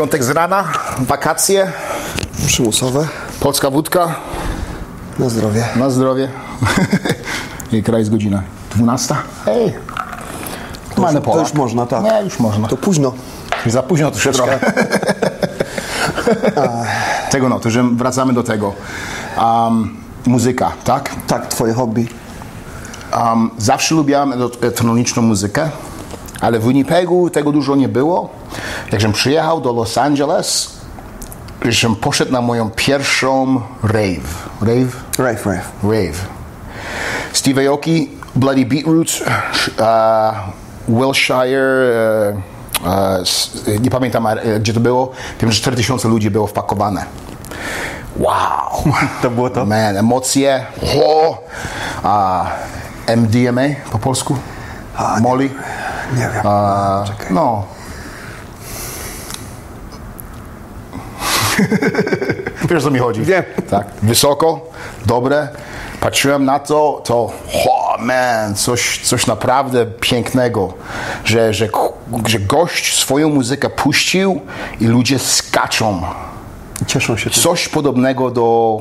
Piątek z rana, wakacje, Przymusowe. polska wódka, Na zdrowie. na zdrowie. I kraj jest godzina 12. Ej, mamy To Polak. już można, tak. Nie, już można. To późno. Za późno troszeczkę. tego no, to że wracamy do tego. Um, muzyka, tak? Tak, twoje hobby. Um, zawsze lubiłem elektroniczną muzykę, ale w Winnipegu tego dużo nie było. Jakżem przyjechał do Los Angeles, żem poszedł na moją pierwszą rave. Rave? Rave, rave. Rave. Steve Aoki, Bloody Beetroots, uh, Wilshire, uh, uh, nie pamiętam uh, gdzie to było, wiem, że 4000 ludzi było wpakowane. Wow! To było to? Man, emocje. O! A, MDMA po polsku? Molly? Nie wiem. Czekaj. no. Wiesz co mi chodzi? Wiem. Tak. Wysoko, dobre. Patrzyłem na to, to oh man, coś, coś naprawdę pięknego, że, że, że gość swoją muzykę puścił i ludzie skaczą. Cieszą się tym. Coś podobnego do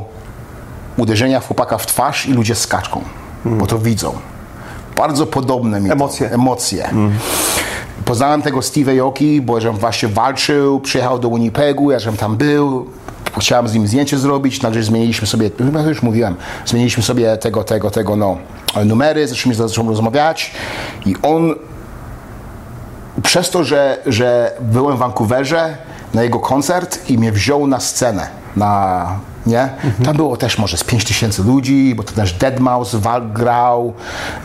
uderzenia chłopaka w twarz i ludzie skaczą, bo to widzą. Bardzo podobne mi to. Emocje. Emocje. Poznałem tego Steve Aoki, bo żem właśnie walczył, przyjechał do Winnipegu, ja żem tam był, chciałem z nim zdjęcie zrobić, także zmieniliśmy sobie, chyba już mówiłem, zmieniliśmy sobie tego, tego, tego, no, numery, zaczęliśmy zaczął rozmawiać i on przez to, że, że byłem w Vancouverze na jego koncert i mnie wziął na scenę, na, nie? Tam było też może z 5 tysięcy ludzi, bo to też Deadmau5 Wal grał,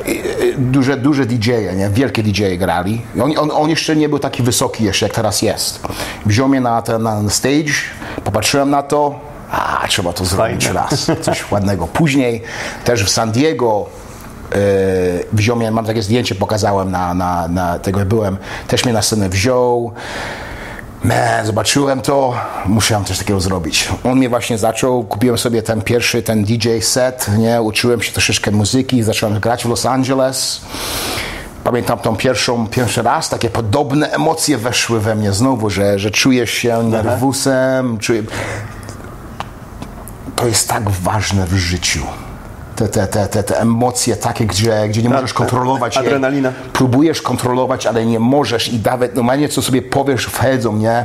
i, i, duże, duże DJ-e, nie? Wielkie DJ-e grali. On, on, on jeszcze nie był taki wysoki jeszcze, jak teraz jest. Wziął mnie na, ten, na stage, popatrzyłem na to, a trzeba to zrobić Fajne. raz, coś ładnego. Później też w San Diego e, wziął mnie, mam takie zdjęcie, pokazałem na, na, na tego jak byłem, też mnie na scenę wziął. Man, zobaczyłem to, musiałem coś takiego zrobić. On mnie właśnie zaczął, kupiłem sobie ten pierwszy, ten DJ set, nie, uczyłem się troszeczkę muzyki, zacząłem grać w Los Angeles. Pamiętam tą pierwszą, pierwszy raz, takie podobne emocje weszły we mnie znowu, że, że czujesz się nerwusem, czuję... To jest tak ważne w życiu. Te, te, te, te, te emocje takie, gdzie, gdzie nie możesz te- kontrolować je. adrenalina. Próbujesz kontrolować, ale nie możesz i nawet normalnie co sobie powiesz wchodzą, nie?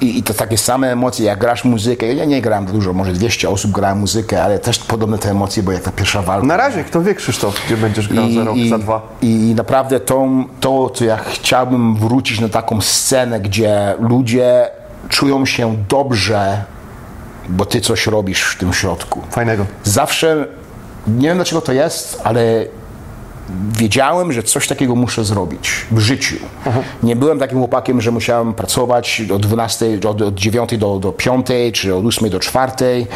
I, I to takie same emocje, jak grasz muzykę. Ja nie grałem dużo, może 200 osób grałem muzykę, ale też podobne te emocje, bo jak ta pierwsza walka. Na razie, kto wie, Krzysztof, gdzie będziesz grał za rok, I, za dwa. I naprawdę to, to, co ja chciałbym wrócić na taką scenę, gdzie ludzie czują się dobrze, bo ty coś robisz w tym środku. Fajnego. Zawsze, nie wiem dlaczego to jest, ale wiedziałem, że coś takiego muszę zrobić w życiu. Nie byłem takim chłopakiem, że musiałem pracować od 12, od, od 9 do, do 5, czy od 8 do 4.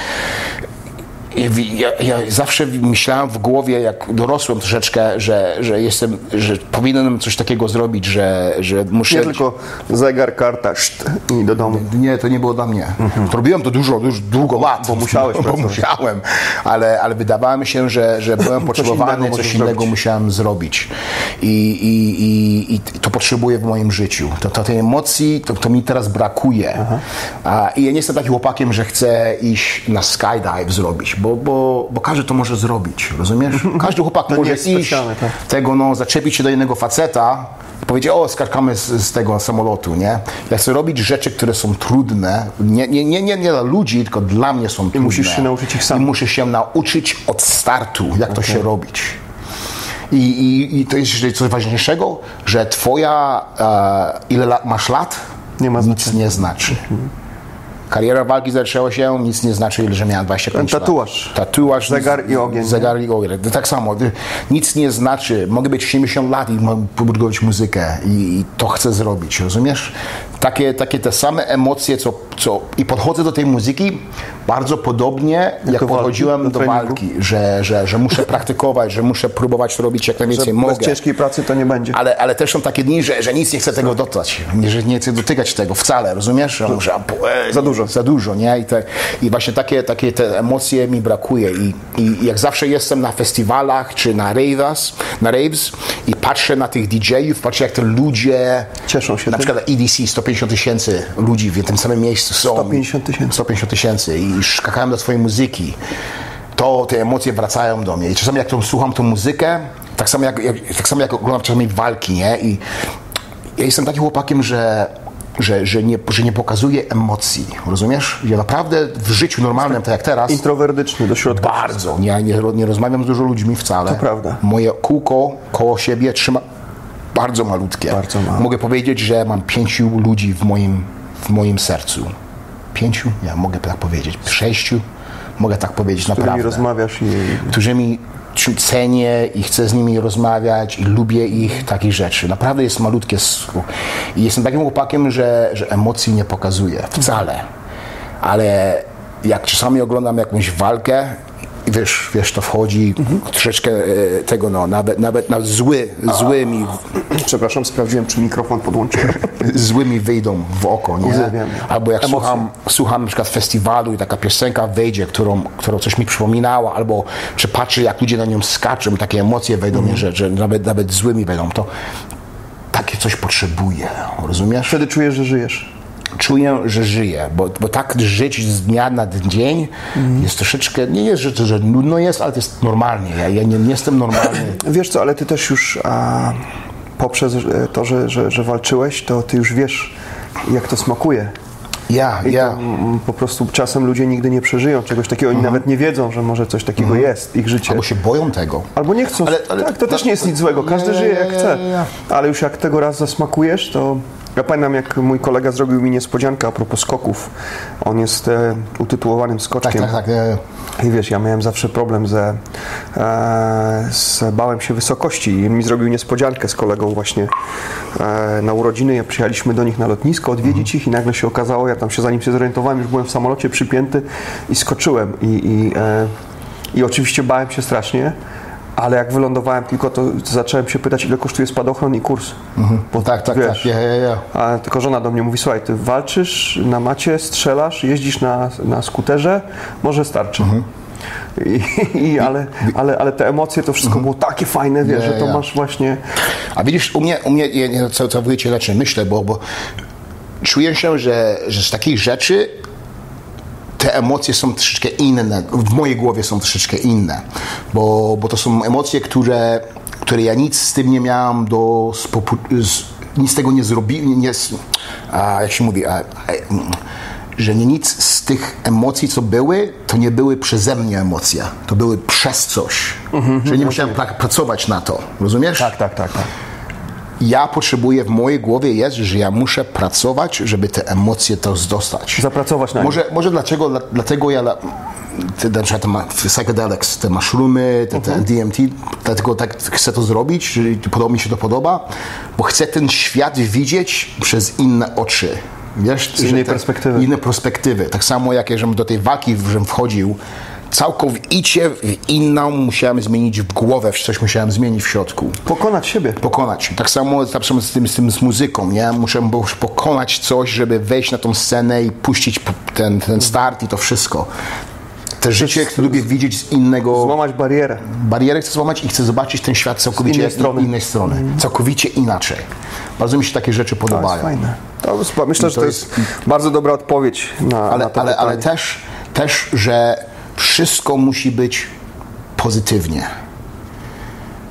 Ja, ja zawsze myślałem w głowie, jak dorosłem troszeczkę, że, że jestem, że powinienem coś takiego zrobić, że, że muszę... Nie tylko zegar, karta, szt, i do domu. Nie, to nie było dla mnie. Robiłem to dużo, dużo długo lat. Bo musiałeś Bo musiałem, ale, ale wydawało mi się, że, że byłem potrzebowany, coś możesz innego musiałem zrobić. I, i, i, I to potrzebuję w moim życiu. To, to tej emocji, to, to mi teraz brakuje. A, I ja nie jestem takim chłopakiem, że chcę iść na skydive zrobić, bo, bo, bo każdy to może zrobić, rozumiesz? Każdy chłopak nie może iść, tak. tego, no, zaczepić się do jednego faceta i powiedzieć, o, skarkamy z, z tego samolotu, nie? Ja chcę robić rzeczy, które są trudne, nie, nie, nie, nie, nie dla ludzi, tylko dla mnie są trudne. musisz się nauczyć ich sam. I muszę się nauczyć od startu, jak to się robić. I, i, I to jest jeszcze coś ważniejszego, że twoja, e, ile lat, masz lat? Nie ma Nic znaczenia. nie znaczy. Kariera walki zaczęła się, nic nie znaczy, ile że miałem 25 Ten lat. tatuaż. Tatuaż. Zegar i ogień, nie? Zegar i ogień. Tak samo. Nic nie znaczy. Mogę być 70 lat i mogę produkować muzykę i, i to chcę zrobić, rozumiesz? Takie, takie te same emocje, co, co... I podchodzę do tej muzyki bardzo podobnie, jak, do podchodziłem do do, walki, że, że, że muszę praktykować, że muszę próbować robić jak najwięcej Że mogę. bez ciężkiej pracy to nie będzie. Ale, ale też są takie dni, że, że nic nie chcę tego nie, że nie chcę dotykać tego wcale, rozumiesz? Że muszę, e, Za dużo. Za dużo, nie? I, te, i właśnie takie, takie te emocje mi brakuje. I, I jak zawsze jestem na festiwalach czy na raves, na raves i patrzę na tych DJ-ów, patrzę jak te ludzie... Cieszą się Na tym. przykład EDC, 150 tysięcy ludzi w tym samym miejscu są. 150 tysięcy. 150 tysięcy i skakałem do twojej muzyki. To te emocje wracają do mnie. I czasami jak tą, słucham tą muzykę, tak samo jak, jak, tak samo jak oglądam czasami walki, nie? I ja jestem takim chłopakiem, że, że, że, nie, że nie pokazuję emocji, rozumiesz? Ja naprawdę w życiu normalnym, tak jak teraz, Introwertyczny do środka. bardzo. Nie, nie, nie rozmawiam z dużo ludźmi wcale. To prawda. Moje kółko koło siebie trzyma bardzo malutkie. Bardzo małe. Mogę powiedzieć, że mam pięciu ludzi w moim, w moim sercu. Pięciu? Ja mogę tak powiedzieć. Sześciu? Mogę tak powiedzieć, Z którymi naprawdę. rozmawiasz i Którzy mi cenię i chcę z nimi rozmawiać i lubię ich, takich rzeczy. Naprawdę jest malutkie. I jestem takim chłopakiem, że, że emocji nie pokazuję. Wcale. Ale jak czasami oglądam jakąś walkę, wiesz, wiesz, to wchodzi troszeczkę e, tego, no, nawet, nawet na zły, zły mi, Przepraszam, sprawdziłem, czy mikrofon podłączyłem. zły mi wyjdą w oko, nie? Uwielbiam. Albo jak Emocje. słucham, słucham na przykład festiwalu i taka piosenka wejdzie, którą, którą coś mi przypominała, albo czy patrzę, jak ludzie na nią skaczą, takie emocje wejdą Mhm. mnie, że, że nawet, nawet zły mi wejdą, to takie coś potrzebuję, rozumiesz? Wtedy czujesz, że żyjesz. Czuję, że żyję, bo, bo tak żyć z dnia na dzień Mhm. jest troszeczkę, nie jest, że, że nudno jest, ale to jest normalnie. Ja, ja nie, nie jestem normalny. Wiesz co, ale ty też już a, poprzez e, to, że, że, że walczyłeś, to ty już wiesz, jak to smakuje. Ja, I ja. to, mm, po prostu czasem ludzie nigdy nie przeżyją czegoś takiego, oni nawet nie wiedzą, że może coś takiego jest, ich życie. Albo się boją tego. Albo nie chcą. Ale- ale- tak, to też nie jest nic złego. Każdy żyje jak chce. Ale już jak tego raz zasmakujesz, to. Ja pamiętam, jak mój kolega zrobił mi niespodziankę a propos skoków. On jest e, utytułowanym Tak, skoczkiem. tak, tak. e, I wiesz, ja miałem zawsze problem ze. E, z, bałem się wysokości. I mi zrobił niespodziankę z kolegą właśnie e, na urodziny. Ja przyjechaliśmy do nich na lotnisko odwiedzić ich i nagle się okazało, ja tam się zanim się zorientowałem, już byłem w samolocie przypięty i skoczyłem. I, i, e, i oczywiście bałem się strasznie. Ale jak wylądowałem tylko, to zacząłem się pytać, ile kosztuje spadochron i kurs. Bo Tak, tak, wiesz, tak. Ja, ja, ja. a tylko żona do mnie mówi, słuchaj, ty walczysz na macie, strzelasz, jeździsz na, na skuterze, może starczy. Mhm. I, i, ale, ale, ale te emocje, to wszystko było takie fajne, wiesz, że to masz właśnie... A widzisz, u mnie, u mnie ja, ja co, całkowicie inaczej myślę, bo, bo czuję się, że, że z takich rzeczy te emocje są troszeczkę inne, w mojej głowie są troszeczkę inne, bo, bo to są emocje, które, które ja nic z tym nie miałam do, z, nic z tego nie zrobiłem, nie, a, jak się mówi, a, a, że nic z tych emocji, co były, to nie były przeze mnie emocje, to były przez coś, że nie musiałem pra- pracować na to, rozumiesz? tak, tak, tak. Ja potrzebuję, w mojej głowie jest, że ja muszę pracować, żeby te emocje to dostać. Zapracować na nie. Może, może dlaczego, dla- dlatego ja, te, na przykład te ma- psychedelics, te mushroomy, te, Mhm. te DMT, dlatego tak chcę to zrobić, że podoba mi się to podoba, bo chcę ten świat widzieć przez inne oczy. Wiesz, Z innej te- perspektywy. Inne perspektywy. Tak samo jak żebym do tej walki żebym wchodził, całkowicie w inną musiałem zmienić w głowę, coś musiałem zmienić w środku Pokonać siebie. pokonać. Tak samo, tak samo z, tym, z tym z muzyką, nie? Muszę było pokonać coś, żeby wejść na tą scenę i puścić ten, ten start i to wszystko. Te życie które lubię widzieć z innego... Złamać barierę. Barierę chcę złamać i chcę zobaczyć ten świat całkowicie innej strony. innej strony. Całkowicie inaczej. Bardzo mi się takie rzeczy To jest podobają. fajne. To jest, myślę, że to to jest bardzo dobra odpowiedź na, na Ale, to ale, ale pytanie. też, też, że wszystko musi być pozytywnie.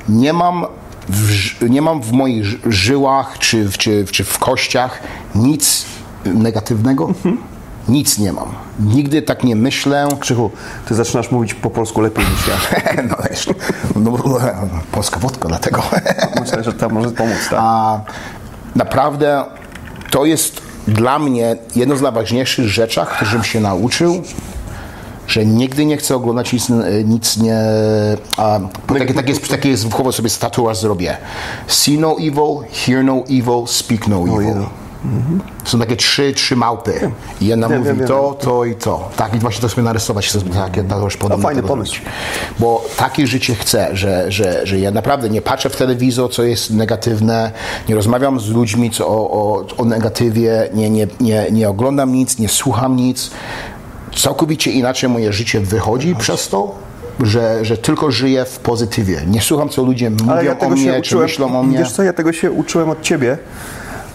Nie mam w, nie mam w moich ży- żyłach czy, w- czy, czy w kościach nic negatywnego. Mhm. Nic nie mam. Nigdy tak nie myślę. Krzychu, ty zaczynasz mówić po polsku lepiej niż ja. No, wiesz, no, polska wodka dlatego. Myślę, że to może pomóc, tak? A naprawdę to jest dla mnie jedno z najważniejszych rzeczy, którym się nauczył, że nigdy nie chcę oglądać nic, nic nie... A, bo takie, takie, jest, takie jest wychowo sobie tatuaż zrobię. See no evil, hear no evil, speak no evil. evil. Są takie trzy, trzy małpy. I jedna Wiem, mówi to, to i to. Tak, i właśnie to sobie narysować, takie tatuaż podobne. fajny pomysł. Bo takie życie chcę, że, że, że ja naprawdę nie patrzę w telewizor, co jest negatywne, nie rozmawiam z ludźmi co o, o, o negatywie, nie, nie, nie, nie oglądam nic, nie słucham nic. Całkowicie inaczej moje życie wychodzi przez to że, że tylko żyję w pozytywie. Nie słucham, co ludzie mówią Ale ja o mnie, czy uczyłem, myślą o mnie. wiesz co, ja tego się uczyłem od Ciebie,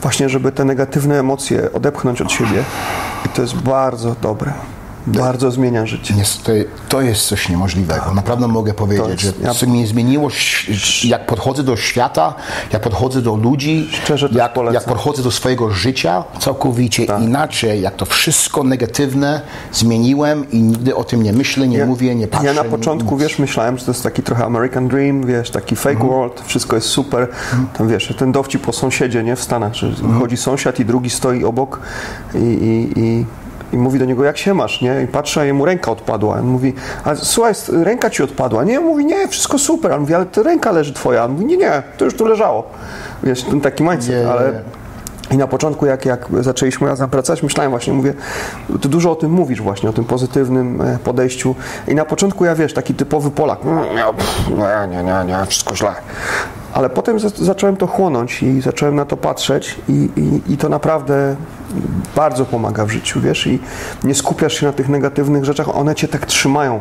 właśnie żeby te negatywne emocje odepchnąć od siebie i to jest bardzo dobre, bardzo zmienia życie. Jest, to, jest coś niemożliwego. Naprawdę mogę powiedzieć, jest- że ja- mnie zmieniło, jak podchodzę do świata, jak podchodzę do ludzi, Szczerze jak, jak podchodzę do swojego życia, całkowicie Tak. inaczej, jak to wszystko negatywne zmieniłem i nigdy o tym nie myślę, nie mówię, nie patrzę. Ja na początku, nic. wiesz, myślałem, że to jest taki trochę American Dream, wiesz, taki fake Mhm. world, wszystko jest super. Tam wiesz, ten dowcip po sąsiedzie, nie, w Stanach, że Mhm. chodzi sąsiad i drugi stoi obok i, i, i, i mówi do niego, jak się masz, nie? I patrzy, a jemu ręka odpadła. On mówi, a słuchaj, ręka ci odpadła. Nie, mówi, nie, wszystko super. On mówi, ale to ręka leży twoja. On mówi, nie, nie, to już tu leżało. Wiesz, ten taki mindset, Nie, ale... nie. I na początku, jak, jak zaczęliśmy razem pracować, myślałem właśnie, mówię, ty dużo o tym mówisz właśnie, o tym pozytywnym e, podejściu. I na początku ja, wiesz, taki typowy Polak, "Mm, nie, nie, nie, nie, wszystko źle. Ale potem za- zacząłem to chłonąć i zacząłem na to patrzeć i, i, i to naprawdę bardzo pomaga w życiu, wiesz, i nie skupiasz się na tych negatywnych rzeczach, one cię tak trzymają.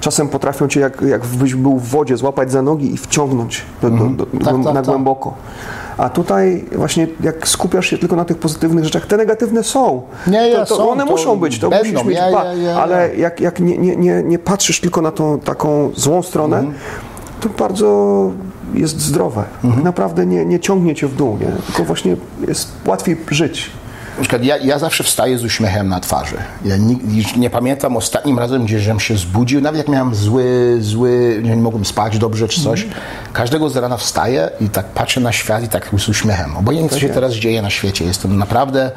Czasem potrafią cię, jak, jakbyś był w wodzie, złapać za nogi i wciągnąć do, do, do, Tak, głę- tak, na tak. głęboko. A tutaj właśnie jak skupiasz się tylko na tych pozytywnych rzeczach, te negatywne są. Nie, to, to są, one to muszą być, to będą, musisz mieć ja, ja, ja, Ale jak, jak nie, nie, nie, nie patrzysz tylko na tą taką złą stronę, Mhm. to bardzo jest zdrowe. Mhm. Naprawdę nie, nie ciągnie cię w dół, nie? tylko właśnie jest łatwiej żyć. Na przykład ja, ja zawsze wstaję z uśmiechem na twarzy. Ja nie, nie pamiętam ostatnim razem, gdzie żem się zbudził, nawet jak miałem zły, zły, nie mogłem spać dobrze czy coś. Każdego z rana wstaję i tak patrzę na świat i tak z uśmiechem. Obojętnie, co się teraz dzieje na świecie. Jestem naprawdę,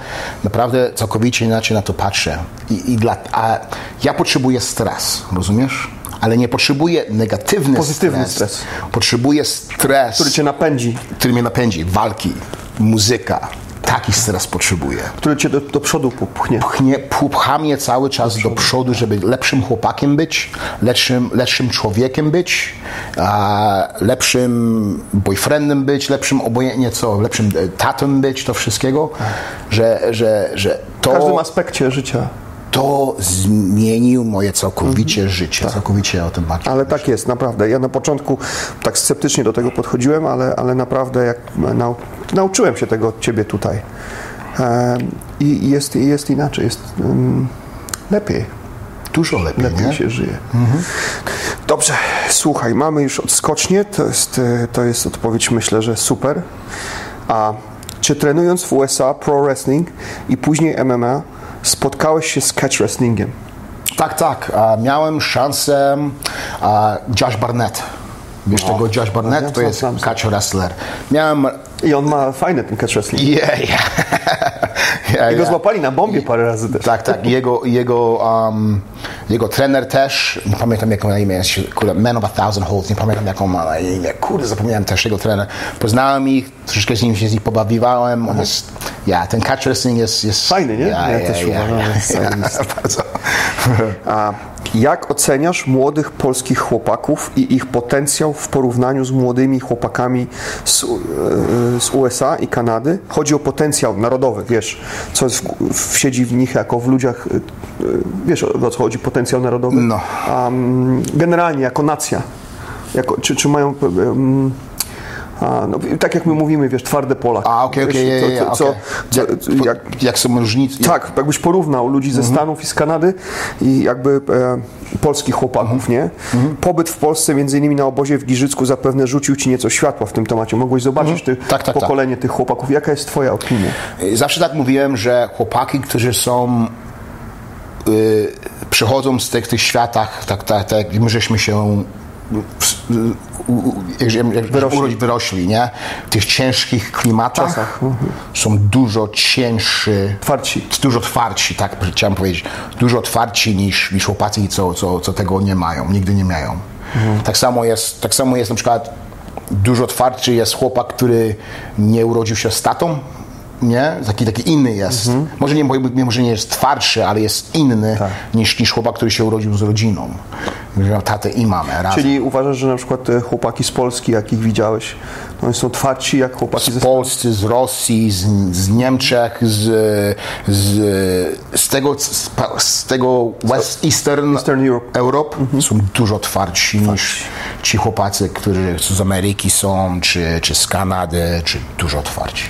naprawdę całkowicie inaczej na to patrzę. I, i dla, a ja potrzebuję stres, rozumiesz? Ale nie potrzebuję negatywny Pozytywny stres. stres. Potrzebuję stres, Który cię napędzi, który mnie napędzi. Walki, muzyka. Taki stres potrzebuję który cię do, do przodu popchnie. pchnie, pcha mnie cały czas do przodu, żeby lepszym chłopakiem być, lepszym, lepszym człowiekiem być, a, lepszym boyfriendem być, lepszym obojętnie co, lepszym e, tatą być, to wszystkiego, że, że, że W każdym to, aspekcie życia. To zmienił moje całkowicie życie, całkowicie o tym patrzę. Ale tak jest, naprawdę. Ja na początku tak sceptycznie do tego podchodziłem, ale, ale naprawdę jak nau, nauczyłem się tego od Ciebie tutaj. E, I jest, jest inaczej, jest mm, lepiej, Dużo lepiej, lepiej nie? się żyje. Dobrze, słuchaj, mamy już odskocznie, to jest, e, to jest odpowiedź myślę, że super. A czy trenując w USA pro wrestling i później MMA spotkałeś się z catch wrestlingiem? Tak, tak. Miałem szansę Josh Barnett. Wiesz tego Josh Barnett? znam, To jest znam. catch wrestler. Miałem I on ma fajny ten catch wrestling. Yeah, yeah. yeah, I go yeah. złapali na bombie parę razy też. Tak, tak. Jego, jego, um, jego trener też, nie pamiętam jak on ma imię, jest kurde, Man of a Thousand Holds, nie pamiętam jak on ma na imię, kurde, zapomniałem też jego trener. Poznałem ich, troszeczkę z nim się z nich pobawiwałem, on jest, ja, ten catch wrestling jest... jest Fajny, nie? Ja, Ja ja, ja, ja, ja, zajebisty. bardzo. A jak oceniasz młodych polskich chłopaków i ich potencjał w porównaniu z młodymi chłopakami z, e, z USA i Kanady? Chodzi o potencjał narodowy, wiesz, co jest w, w, siedzi w nich jako w ludziach, e, wiesz o, co chodzi, potencjał narodowy? No. Mm, generalnie jako nacja, jako, czy, czy mają... mm, a, no, tak jak my mówimy, wiesz, twarde Polak. A, okej, okej, Jak- jak, są różnice? tak, jakbyś porównał ludzi ze Stanów i z Kanady i jakby e, polskich chłopaków, nie? Pobyt w Polsce, między innymi na obozie w Giżycku, zapewne rzucił ci nieco światła w tym temacie. Mogłeś zobaczyć ty, Tak, tak, tak. pokolenie tych chłopaków. Jaka jest twoja opinia? Zawsze tak mówiłem, że chłopaki, którzy są y, przychodzą z tych, tych światach, tak, tak, tak my żeśmy się jak, Wyrośli. wyrośli, nie? W tych ciężkich klimatach Czasach. są dużo cięższy, Twardsi. dużo twardsi, tak chciałem powiedzieć, dużo twardsi niż, niż chłopacy, co, co, co tego nie mają, nigdy nie mają. Tak, samo jest, tak samo jest na przykład dużo twardszy jest chłopak, który nie urodził się z tatą, nie? Taki, taki inny jest. Może, nie, może nie jest twardszy, ale jest inny Tak. niż, niż chłopak, który się urodził z rodziną. Miał tatę i mamę razem. Czyli uważasz, że na przykład te chłopaki z Polski, jakich widziałeś, no oni są twardsi jak chłopaki ze z Polscy, z Rosji, z, z Niemczech, z, z, z, tego, z, z tego West Eastern, Eastern Europe. Mhm. są dużo twardsi niż ci chłopacy, którzy z Ameryki są, czy, czy z Kanady, czy dużo twardsi.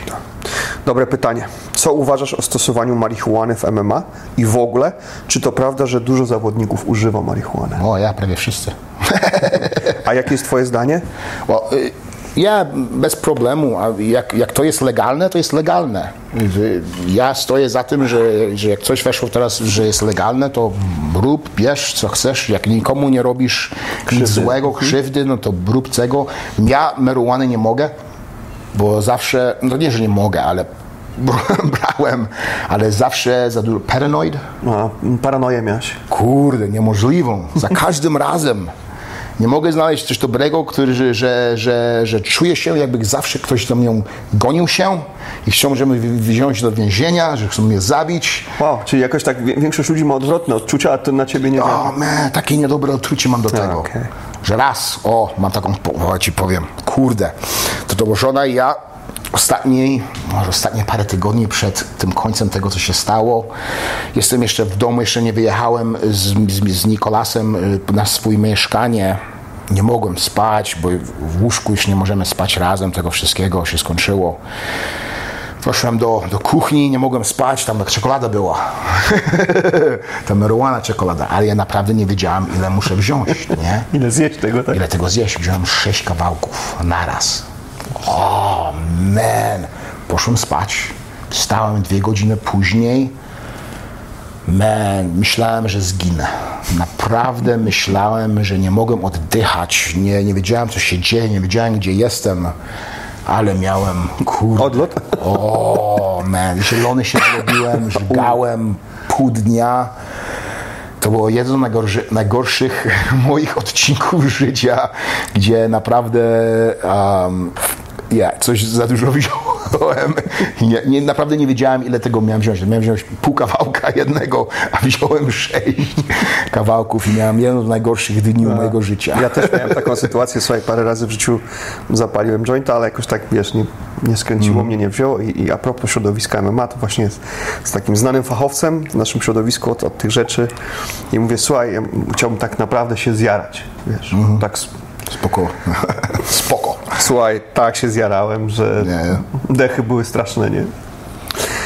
Dobre pytanie. Co uważasz o stosowaniu marihuany w MMA i w ogóle? Czy to prawda, że dużo zawodników używa marihuany? O, ja prawie wszyscy. A jakie jest twoje zdanie? Well, y, ja bez problemu, a jak, jak to jest legalne, to jest legalne. Ja stoję za tym, że, że jak coś weszło teraz, że jest legalne, to rób, bierz co chcesz. Jak nikomu nie robisz nic złego, krzywdy, no to rób tego. Ja marihuany nie mogę, bo zawsze, no nie, że nie mogę, ale brałem, ale zawsze za dużo. Paranoid? No, paranoję miałeś. Kurde, niemożliwą. Za każdym razem. Nie mogę znaleźć coś dobrego, który, że, że, że, że czuję się, jakby zawsze ktoś za mną gonił się i chciał, żeby mnie wziąć do więzienia, że chcą mnie zabić. Wow, czyli jakoś tak większość ludzi ma odwrotne odczucia, a to na ciebie nie. O, man, takie niedobre odczucie mam do tego. okej. Że raz, o, mam taką, o, ci powiem, kurde, to to żona i ja ostatniej, może ostatnie parę tygodni przed tym końcem tego, co się stało, jestem jeszcze w domu, jeszcze nie wyjechałem z, z, z Nikolasem y, na swoje mieszkanie. Nie mogłem spać, bo w łóżku już nie możemy spać razem, tego wszystkiego się skończyło. Poszłem do, do kuchni, nie mogłem spać, tam czekolada była. Ta marihuana czekolada, ale ja naprawdę nie wiedziałem, ile muszę wziąć, nie? Ile zjeść tego, tak? Ile tego zjeść? Wziąłem sześć kawałków naraz. O, man. Poszłem spać. Wstałem dwie godziny później. Man, myślałem, że zginę. Naprawdę myślałem, że nie mogłem oddychać. Nie, nie wiedziałem, co się dzieje, nie wiedziałem, gdzie jestem. Ale miałem, kurde. Odlot? O, man, zielony się zrobiłem, żgałem pół dnia. To było jeden z najgorszy, najgorszych moich odcinków życia, gdzie naprawdę um, ja coś za dużo wziąłem. I Nie, nie, naprawdę nie wiedziałem, ile tego miałem wziąć. Miałem wziąć pół kawałka jednego, a wziąłem sześć kawałków i miałem jeden z najgorszych dni mojego życia. Ja też miałem taką sytuację, słuchaj, parę razy w życiu zapaliłem jointa, ale jakoś tak, wiesz, nie, nie skręciło mnie, nie wzięło. I, i a propos środowiska MMA, to właśnie z, z takim znanym fachowcem w naszym środowisku od, od tych rzeczy. I mówię, słuchaj, ja chciałbym tak naprawdę się zjarać, wiesz, tak s- Spoko. Spoko. Słuchaj, tak się zjarałem, że Nie. dechy były straszne, nie?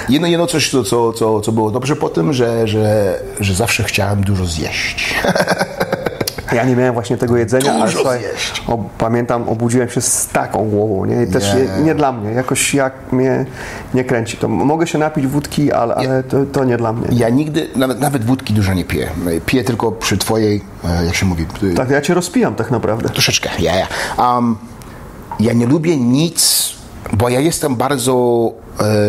Jedno, jedno coś, co, co, co, co było dobrze po tym, że, że, że zawsze chciałem dużo zjeść. Ja nie miałem właśnie tego jedzenia, ale Dużo słuchaj, zjeść. o, pamiętam, obudziłem się z taką głową, nie? I też Nie. nie, dla mnie, jakoś jak mnie nie kręci. To mogę się napić wódki, ale, ale to, to nie dla mnie. Ja nigdy, nawet, nawet wódki dużo nie piję. Piję tylko przy twojej, e, jak się mówi, Tak, ja cię rozpijam tak naprawdę. troszeczkę, ja, ja. Um, ja nie lubię nic, bo ja jestem bardzo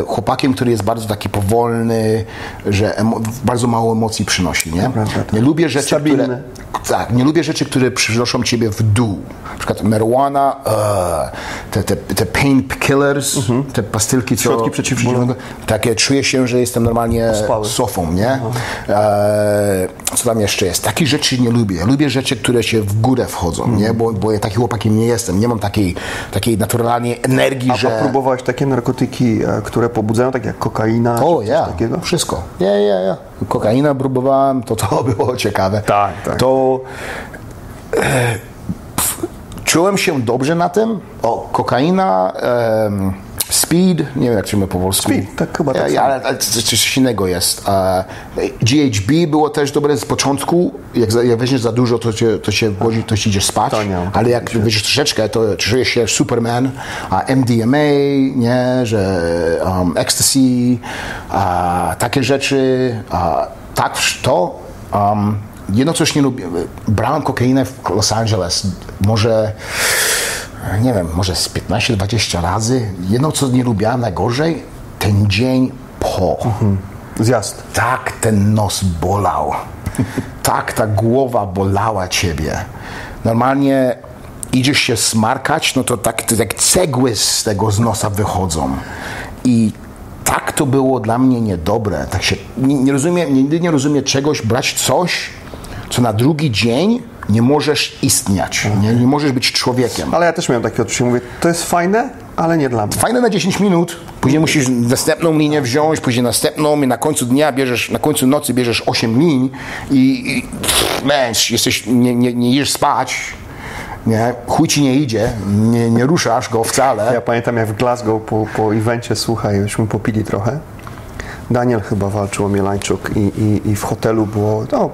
chłopakiem, który jest bardzo taki powolny, że bardzo mało emocji przynosi, nie? tak. Nie lubię rzeczy, które... Tak, nie lubię rzeczy, które przynoszą ciebie w dół. Na przykład marijuana, e, te, te, te pain killers, te pastylki, co... Środki przeciwbólowe. Takie, czuję się, że jestem normalnie Ospały. sofą, nie? E, co tam jeszcze jest? Takich rzeczy nie lubię. Lubię rzeczy, które się w górę wchodzą, nie? Bo, bo ja takim chłopakiem nie jestem. Nie mam takiej, takiej naturalnej energii, A że... próbowałeś takie narkotyki, e, które pobudzają, tak jak kokaina, O, czy coś ja, takiego? wszystko. Ja, ja, ja. Kokainę próbowałem, to to było ciekawe. Tak, tak. To e, pf, czułem się dobrze na tym. O, kokaina, em, speed, nie wiem jak się mówi po polsku. Speed, tak chyba tak Ja, ale, ale coś, innego jest. GHB było też dobre z początku. Jak, jak weźmiesz za dużo, to cię, to cię wchodzi, to ci idziesz spać. To nie, ale jak weźmiesz troszeczkę, to czujesz się Superman. A MDMA, nie, że um, ecstasy, a, takie rzeczy. A, tak, to. Um, jedno coś nie lubię. Brałem kokainę w Los Angeles. Może nie wiem, może z 15-20 razy. Jedno, co nie lubiłem najgorzej, ten dzień po. Zjazd. Tak ten nos bolał. tak ta głowa bolała ciebie. Normalnie idziesz się smarkać, no to tak, to jak cegły z tego z nosa wychodzą. I tak to było dla mnie niedobre. Tak się, nie, nie rozumiem, nigdy nie rozumiem czegoś, brać coś, co na drugi dzień nie możesz istnieć, nie, nie możesz być człowiekiem. Ale ja też miałem takie odczucie, mówię, to jest fajne, ale nie dla mnie. Fajne na 10 minut, później musisz następną linię wziąć, później następną i na końcu dnia bierzesz, na końcu nocy bierzesz 8 lin i, i pff, męcz, jesteś, nie, nie, nie idziesz spać, nie, chuj ci nie idzie, nie, nie ruszasz go wcale. Ja pamiętam jak w Glasgow po, po evencie, słuchaj, żeśmy popili trochę. Daniel chyba walczył o Mielańczuk i, i, i w hotelu było, no,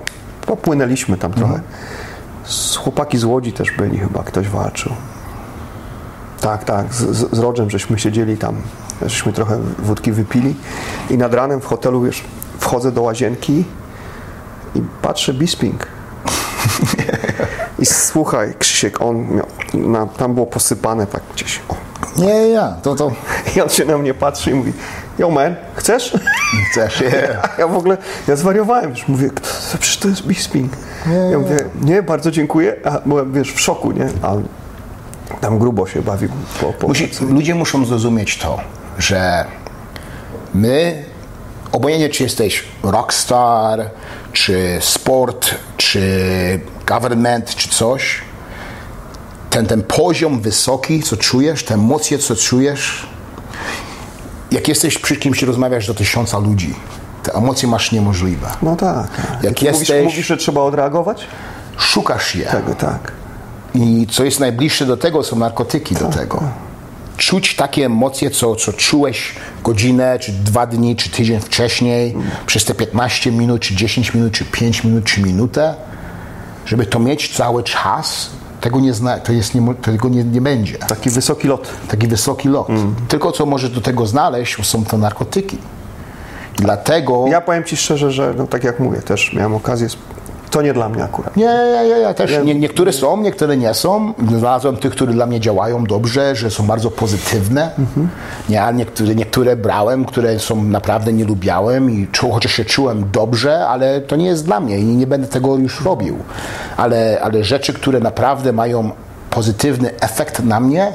popłynęliśmy tam trochę. Z chłopaki z Łodzi też byli chyba, ktoś walczył. Tak, tak, z, z, Rodżem żeśmy siedzieli tam, żeśmy trochę wódki wypili i nad ranem w hotelu, wiesz, wchodzę do łazienki i patrzę Bisping. I słuchaj, Krzysiek, on miał, na, tam było posypane tak gdzieś. O. Nie, ja, to, to I on się na mnie patrzy i mówi, yo man, chcesz? chcesz, yeah. A ja w ogóle, ja zwariowałem, już mówię, przecież to jest Bisping. Ja mówię, nie, bardzo dziękuję, a byłem, wiesz, w szoku, nie? A tam grubo się bawił. Po, po Musi, ludzie muszą zrozumieć to, że my, obojętnie czy jesteś rockstar, czy sport, czy government, czy coś, ten, ten poziom wysoki, co czujesz, te emocje, co czujesz, jak jesteś przy kimś i rozmawiasz do tysiąca ludzi, te emocje masz niemożliwe. No tak. tak. Jak Ty mówisz, jesteś- mówisz, że trzeba odreagować? Szukasz je. Tego, tak. I co jest najbliższe do tego, są narkotyki do tego. Czuć takie emocje, co, co czułeś godzinę, czy dwa dni, czy tydzień wcześniej, przez te 15 minut, czy 10 minut, czy 5 minut, czy minutę, żeby to mieć cały czas, tego nie, zna, to jest nie, tego nie, nie będzie. Taki wysoki lot. Taki wysoki lot. Tylko co możesz do tego znaleźć, są to narkotyki. Dlatego... Ja powiem Ci szczerze, że no, tak jak mówię, też miałem okazję, to nie dla mnie akurat. Nie, ja, ja, też. Nie, niektóre są, niektóre nie są. Znalazłem tych, które dla mnie działają dobrze, że są bardzo pozytywne. Nie, a niektóre, niektóre brałem, które są naprawdę nie lubiałem i czu, chociaż się czułem dobrze, ale to nie jest dla mnie i nie będę tego już robił. Ale, ale rzeczy, które naprawdę mają pozytywny efekt na mnie,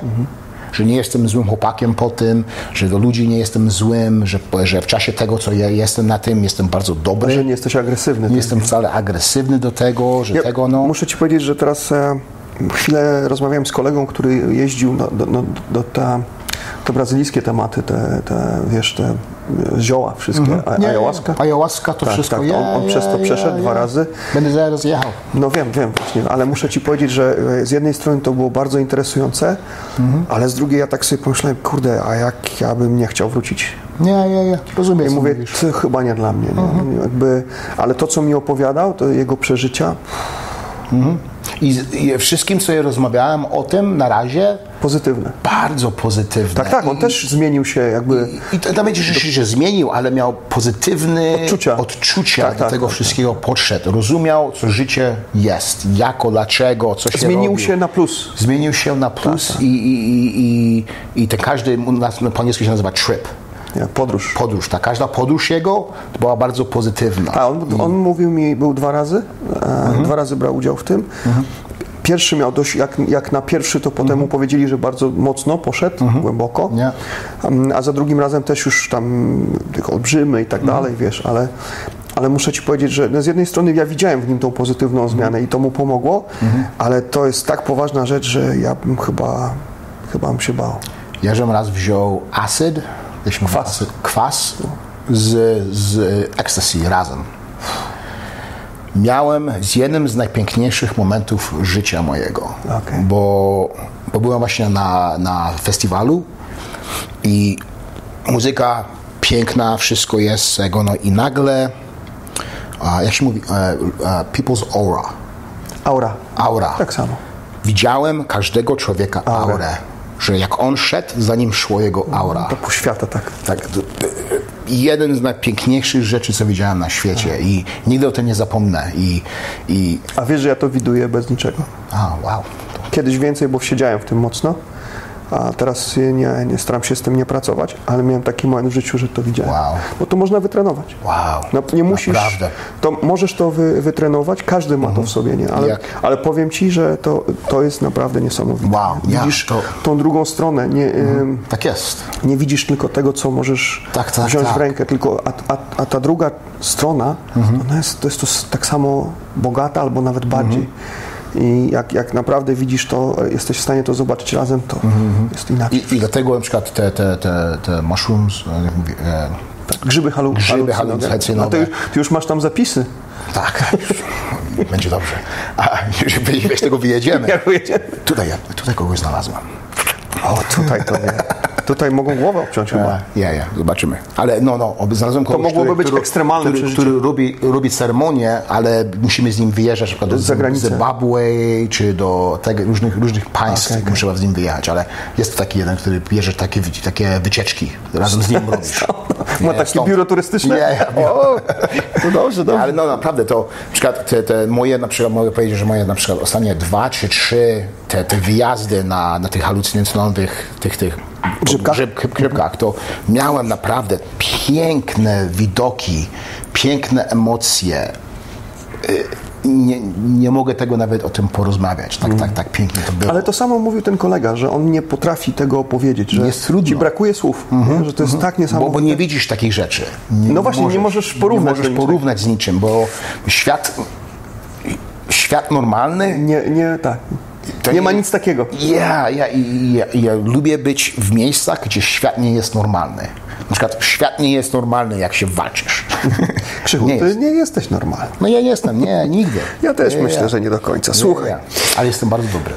że nie jestem złym chłopakiem po tym, że do ludzi nie jestem złym, że, że w czasie tego, co ja jestem na tym, jestem bardzo dobry. Że nie jesteś agresywny. Nie jestem wcale agresywny do tego, że Ja tego no. Muszę Ci powiedzieć, że teraz e, chwilę rozmawiałem z kolegą, który jeździł do, do, do, do ta, te brazylijskie tematy, te, te wiesz, te e, zioła wszystkie, Mhm. Nie, ayahuasca. Ayahuasca to Tak, wszystko. tak, ja, on- on ja, przez to ja, przeszedł ja, dwa razy. Będę zaraz jechał. No wiem, wiem właśnie, ale muszę Ci powiedzieć, że e, z jednej strony to było bardzo interesujące, Mhm. ale z drugiej ja tak sobie pomyślałem, kurde, a jak ja bym nie chciał wrócić? Nie, nie, nie. Rozumiem. I mówię, to chyba nie dla mnie. Nie? Mhm. Jakby, ale to, co mi opowiadał, to jego przeżycia, I, z- I wszystkim, co ja rozmawiałem o tym na razie, pozytywne. bardzo pozytywne. Tak, tak, on I, też zmienił się jakby... I to nawet że się zmienił, ale miał pozytywne Odczucia. odczucia Tak, do tak, tego tak, wszystkiego podszedł. Rozumiał, co życie jest, jako, dlaczego, co się Zmienił robił. się na plus. Zmienił się na plus Tak, I, i, i, i, i ten każdy, u nas po angielsku się nazywa trip. Podróż. Podróż, ta każda podróż jego była bardzo pozytywna. A on, on mówił mi, był dwa razy, e, dwa razy brał udział w tym. Pierwszy miał dość, jak, jak na pierwszy, to potem mu powiedzieli, że bardzo mocno poszedł, głęboko. Nie. Em, A za drugim razem też już tam tylko olbrzymy i tak dalej, wiesz, ale, ale muszę ci powiedzieć, że no z jednej strony ja widziałem w nim tą pozytywną zmianę i to mu pomogło, ale to jest tak poważna rzecz, że ja bym chyba, chyba bym się bał. Ja żem raz wziął acid, mówi, Kwas. kwas z, z ecstasy razem. Miałem z jednym z najpiękniejszych momentów życia mojego, Okej. bo, bo byłem właśnie na, na festiwalu i muzyka piękna, wszystko jest tego, no i nagle, a, jak się mówi, e, e, people's aura, Aura. aura. Tak samo. Widziałem każdego człowieka Aurę. aurę, że jak on szedł, za nim szło jego aura. To pół świata, tak. Tak, jeden z najpiękniejszych rzeczy, co widziałem na świecie i nigdy o tym nie zapomnę. I, i A wiesz, że ja to widuję bez niczego. a, wow. Kiedyś więcej, bo siedziałem w tym mocno, a teraz nie, nie staram się z tym nie pracować, ale miałem taki moment w życiu, że to widziałem. Wow. Bo to można wytrenować. Wow. No, nie musisz, Naprawdę. to możesz to wy, wytrenować, każdy ma to w sobie, nie? Ale, Jak? ale powiem Ci, że to, to jest naprawdę niesamowite. Wow, ja, Widzisz to- tą drugą stronę, nie, ym, Tak jest. nie widzisz tylko tego, co możesz Tak, tak, wziąć tak. w rękę, tylko a, a, a ta druga strona, ona jest, to jest to tak samo bogata albo nawet bardziej. I jak, jak naprawdę widzisz to, jesteś w stanie to zobaczyć razem, to jest inaczej. I, I dlatego na przykład te, te, te, te mushrooms, e, jak mówię, e, Grzyby, halu, Grzyby halucynogen. A ty, już- ty już masz tam zapisy. tak, będzie dobrze. A już tego wyjedziemy. Jak wyjedziemy. Tutaj, tutaj kogoś znalazłem. O, tutaj to nie. Tutaj mogą głowę obciąć chyba. Ja, ja, zobaczymy. Ale no, no, znalazłem kogoś, mogłoby być ekstremalne który, który robi, robi ceremonię, ale musimy z nim wyjeżdżać na przykład do. Zimbabwe czy do tego, różnych, różnych państw, okej. musimy z nim wyjechać, ale jest to taki jeden, który bierze takie, takie wycieczki, razem z nim robisz. Ma Nie, takie stąd. biuro turystyczne? Nie, ja, O, to dobrze, dobrze. ale no naprawdę to na przykład te, te moje na przykład mogę powiedzieć, że moje na przykład ostatnie dwa czy trzy te, te wyjazdy na, na tych halucynogenowych tych, tych Grzybkach? grzyb, grzybkach, to miałem naprawdę piękne widoki, piękne emocje. Y, Nie, nie mogę tego nawet o tym porozmawiać. Tak, tak, tak pięknie to było. Ale to samo mówił ten kolega, że on nie potrafi tego opowiedzieć, że Jest trudno. ci brakuje słów, nie? że to jest tak bo, niesamowite. bo nie widzisz takich rzeczy. Nie, No właśnie, nie możesz porównać Nie możesz porównać z niczym, bo świat, świat normalny Nie, nie, tak. Nie nie- ma nic takiego. Ja, ja, ja, ja lubię być w miejscach, gdzie świat nie jest normalny. Na przykład świat nie jest normalny, jak się walczysz. Krzychu, nie ty jest. nie jesteś normalny. No ja nie jestem, nie, nigdy. Ja też nie, myślę, ja. że nie do końca. Słuchaj. Ale jestem bardzo dobry.